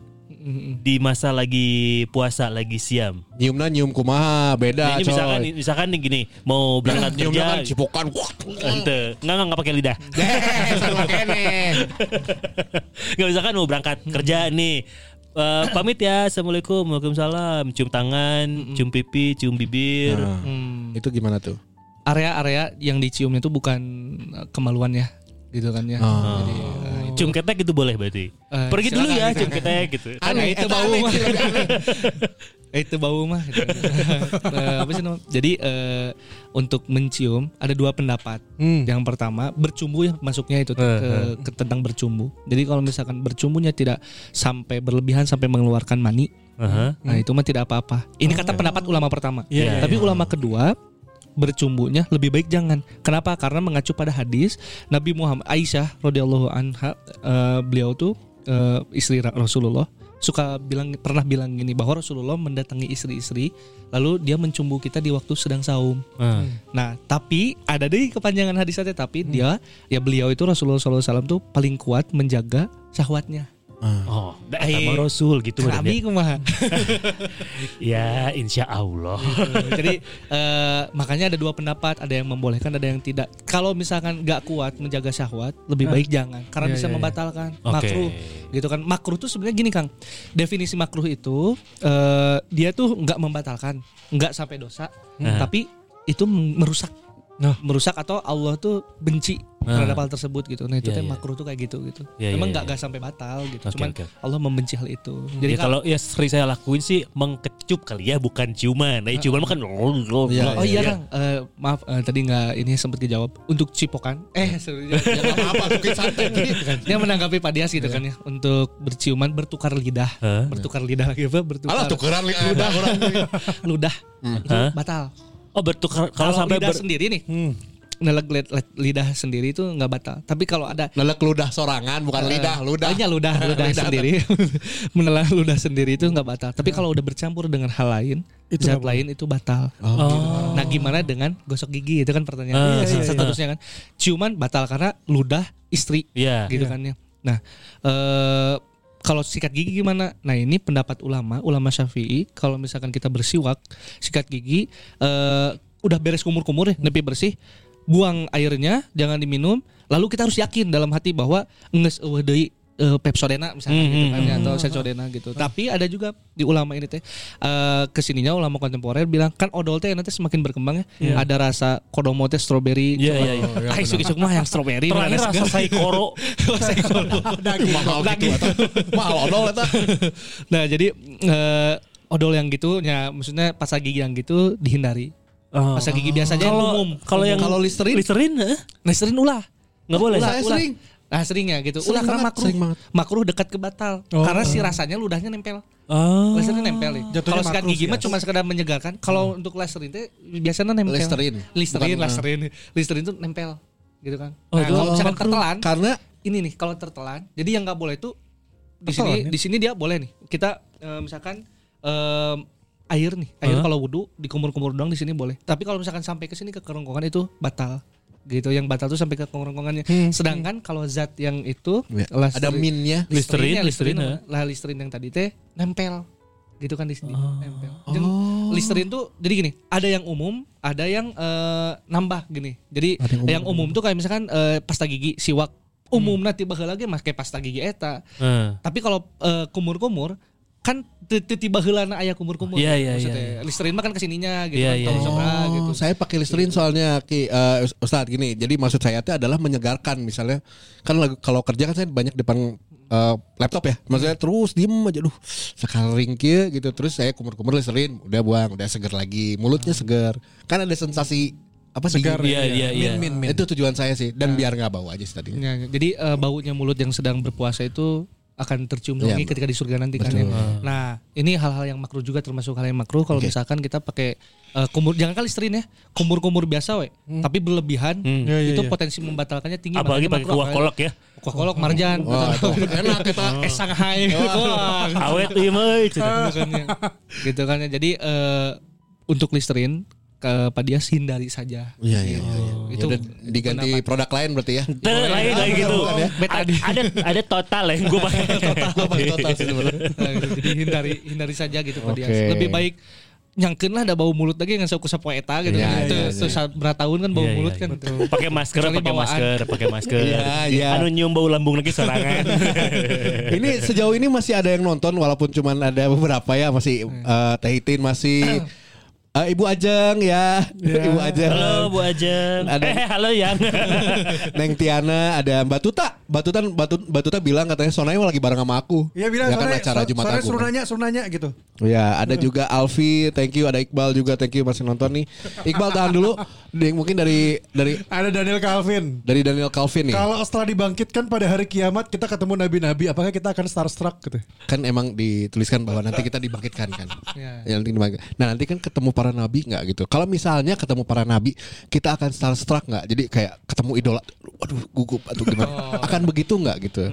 di masa lagi puasa lagi siam. Nyiumna nyium kumaha beda ini misalkan coy. misalkan nih gini, mau berangkat Nyiumnya kerja. kan cipokan. Ente, enggak enggak enggak pakai lidah. Kene. Enggak misalkan mau berangkat kerja nih. Eh, pamit ya, assalamualaikum, waalaikumsalam. Cium tangan, cium pipi, cium bibir. Nah, Hmm. Itu gimana tuh? area-area yang diciumnya itu bukan eh, kemaluan ya gitu kan ya. Oh. Jadi eh, itu Cium ketek itu boleh berarti. Eh, Pergi dulu ya, cium ketek gitu. kan Aneh, itu eta bau mah. itu bau mah. gitu. Apa sih namanya? Jadi eh, untuk mencium ada dua pendapat. Hmm. Yang pertama bercumbu ya masuknya itu ke, Eh, ke tentang bercumbu. Jadi kalau misalkan bercumbunya tidak sampai berlebihan sampai mengeluarkan mani, Aha. nah itu mah tidak apa-apa. Ini kata pendapat ulama pertama. Iya, Tapi iya. ulama kedua bercumbunya lebih baik jangan. Kenapa? Karena mengacu pada hadis Nabi Muhammad Aisyah radhiyallahu anha eh, beliau tuh eh, istri Ra- Rasulullah suka bilang pernah bilang gini bahwa Rasulullah mendatangi istri-istri lalu dia mencumbu kita di waktu sedang saum. Ah. Nah, tapi ada deh kepanjangan hadisnya tapi dia ya beliau itu Rasulullah SAW tuh paling kuat menjaga syahwatnya. Oh, dah eta mah Rasul gitu Nabi maksudnya. kumaha. Ya, insya Allah. Jadi eh, makanya ada dua pendapat, ada yang membolehkan, ada yang tidak. Kalau misalkan nggak kuat menjaga syahwat, lebih baik jangan, karena Iya, bisa iya, iya. membatalkan Oke. makruh, gitu kan. Makruh tuh sebenarnya gini kang, definisi makruh itu eh, dia tuh nggak membatalkan, nggak sampai dosa, Hmm. tapi itu merusak. Nah. merusak atau Allah tuh benci Nah. terhadap hal tersebut gitu. Nah itu Iya, teh iya. makruh tuh kayak gitu gitu. Iya, Emang iya, nggak iya. nggak sampai batal gitu. Oke, Cuman oke. Allah membenci hal itu. Jadi Jadi kalau ya sering saya lakuin sih mengkecup kali ya, bukan ciuman. Nah, ciuman mah kan Iya, oh iya Kang, Eh, maaf eh, tadi nggak ini sempat dijawab untuk cipokan. Eh sebenarnya Ya apa tuh santai gitu kan. dia menanggapi Pak Dias gitu kan ya untuk berciuman bertukar lidah, bertukar lidah lagi apa? Bertukar Alah tukeran li udah orang. ludah itu Hah? batal. Oh, bertukar kalau Kalau sampai lidah ber- sendiri nih, lid- lid- lidah sendiri itu nggak batal. Tapi kalau ada Lelek ludah sorangan bukan Eh, lidah, ludah. Oh iya ludah, ludah Lidah. sendiri. Menelan ludah sendiri itu nggak batal. Tapi kalau udah bercampur dengan hal lain, Itu zat nggak lain itu batal. Oh. Nah gimana dengan gosok gigi itu kan pertanyaan iya, iya, statusnya kan. Ciuman batal karena ludah istri Iya. gitu kan ya. Nah eh kalau sikat gigi gimana? Nah ini pendapat ulama, ulama syafi'i. Kalau misalkan kita bersiwak, sikat gigi, eh udah beres kumur-kumur ya, nepi bersih, buang airnya, jangan diminum. Lalu kita harus yakin dalam hati bahwa nges deui eh, Pepsodena misalnya Hmm, gitu hmm, kan ya, atau Sensodyne gitu. Tapi ada juga di ulama ini teh eh, ke sininya ulama kontemporer bilang kan odol teh nanti semakin berkembang ya. Ada rasa kodomo teh strawberry. Iya, coba. iya, iya. Ah, isuk-isuk mah yang strawberry. Terakhir mana rasa segar. saikoro. Saikoro. mahal gitu. Mahal odol eta. Nah jadi eh, odol yang gitu ya maksudnya pasta gigi yang gitu dihindari. Oh. Pasta gigi biasa aja yang Kalau umum. kalau yang Kalau Listerine? Listerin eh? Sering ulah. nggak boleh. Ulah, Saya ulah. sering. Nah sering ya gitu. Sering ulah karena banget, makruh. sering banget. Makruh dekat ke batal. Karena si rasanya ludahnya nempel. Oh. Listerin nempel nih. Kalau sikat gigi mah ya. cuma sekedar menyegarkan. Kalau untuk Listerin teh biasanya nempel. Listerine. Listerin, Bukan, Listerin. Listerin tuh nempel. Gitu kan. Oh, Nah, itu kalau misalkan tertelan, Karena ini nih kalau tertelan. Jadi yang nggak boleh itu di sini ya? di sini dia boleh nih. Kita eh, misalkan em, air nih, air Hah? kalau wudhu dikumur-kumur doang di sini boleh. Tapi kalau misalkan sampai ke sini ke kerongkongan itu batal. Gitu, yang batal tuh sampai ke kerongkongannya. Sedangkan kalau zat yang itu Ya, ada minnya. Listerin, Listerin, lah Listerin yang tadi teh nempel gitu kan di sini nempel. Oh. Jeung Listerin tuh jadi gini, ada yang umum, ada yang eh, nambah gini. Jadi Ada yang yang umum. tuh kayak misalkan eh, pasta gigi siwak umum nanti bakal lagi make pasta gigi eta. Eh. Tapi kalau eh, kumur-kumur kan teu- teu tiba heulana aya kumur-kumur. Iya, iya, Maksudnya, Listerin mah kan ke sininya gitu Iya, kan, iya, kalau iya. seberang Oh, gitu. saya pakai Listerine soalnya Ki eh, Ustadz gini. Jadi maksud saya itu adalah menyegarkan misalnya kan lagu- kalau kerja kan saya banyak depan eh, laptop ya. Maksudnya terus diem aja duh sekaring kieu gitu terus saya kumur-kumur Listerine udah buang udah seger lagi mulutnya seger. Kan ada sensasi apa sih? Segar, Iya, iya, iya. Min, min, min. Itu tujuan saya sih dan biar nggak bau aja sih tadi. Ya, ya. jadi eh, baunya mulut yang sedang berpuasa itu akan tercium Iya, wangi ketika di surga nanti kan ya. Nah, ini hal-hal yang makruh juga termasuk hal yang makruh kalau Oke. misalkan kita pakai eh, kumur jangan kali Listerine ya, kumur-kumur biasa we, tapi berlebihan Iya, iya, itu iya. potensi membatalkannya tinggi Apalagi pakai makruh, kuah kolak ya. Kuah kolak marjan. Wah, itu enak kita. Eh Shanghai. Awet ieu mah gitu kan ya. Gitu kan ya. Jadi eh, untuk Listerine ke Padias hindari saja. Iya iya iya. Itu Itu diganti pendapat. produk lain berarti ya. Tuh, lain lagi gitu. Bukan ya? Ada ada ada total ya gue pakai. Total pakai total sih sebenarnya. Nah, gitu. Jadi hindari hindari saja gitu Pak Oke. Dias. Lebih baik nyangkeun lah ada bau mulut lagi yang saku sapu eta gitu Iya, kan. Itu iya, itu berapa tahun kan bau Iya, mulut iya, kan. Pakai masker, pakai masker, pakai masker. Iya, iya. Anu nyium bau lambung lagi sorangan. ini sejauh ini masih ada yang nonton walaupun cuman ada beberapa ya masih eh, Teh Itin masih eh, Ibu Ajeng ya, Ibu Ajeng. Halo Bu Ajeng. Ada- Eh halo Yang. Neng Tiana, ada Mbak Tuta. Mbak Tuta, Mbak Tuta, Mbak Tuta bilang katanya Sonai lagi bareng sama aku. Iya bilang ya kan sore, acara Jumat sore Agung. suruh nanya, suruh nanya gitu. Ya, ada juga Alfi, thank you. Ada Iqbal juga, thank you masih nonton nih. Iqbal tahan dulu. Mungkin dari dari Ada Daniel Calvin. dari Daniel Calvin nih. Kalau setelah dibangkitkan pada hari kiamat kita ketemu nabi-nabi, apakah kita akan starstruck gitu? Kan emang dituliskan bahwa nanti kita dibangkitkan kan. Ya. Ya, nanti dibangkit. Nah nanti kan ketemu para nabi nggak gitu. Kalau misalnya ketemu para nabi, kita akan starstruck nggak? Jadi kayak ketemu idola, waduh gugup atau gimana? Akan begitu nggak gitu?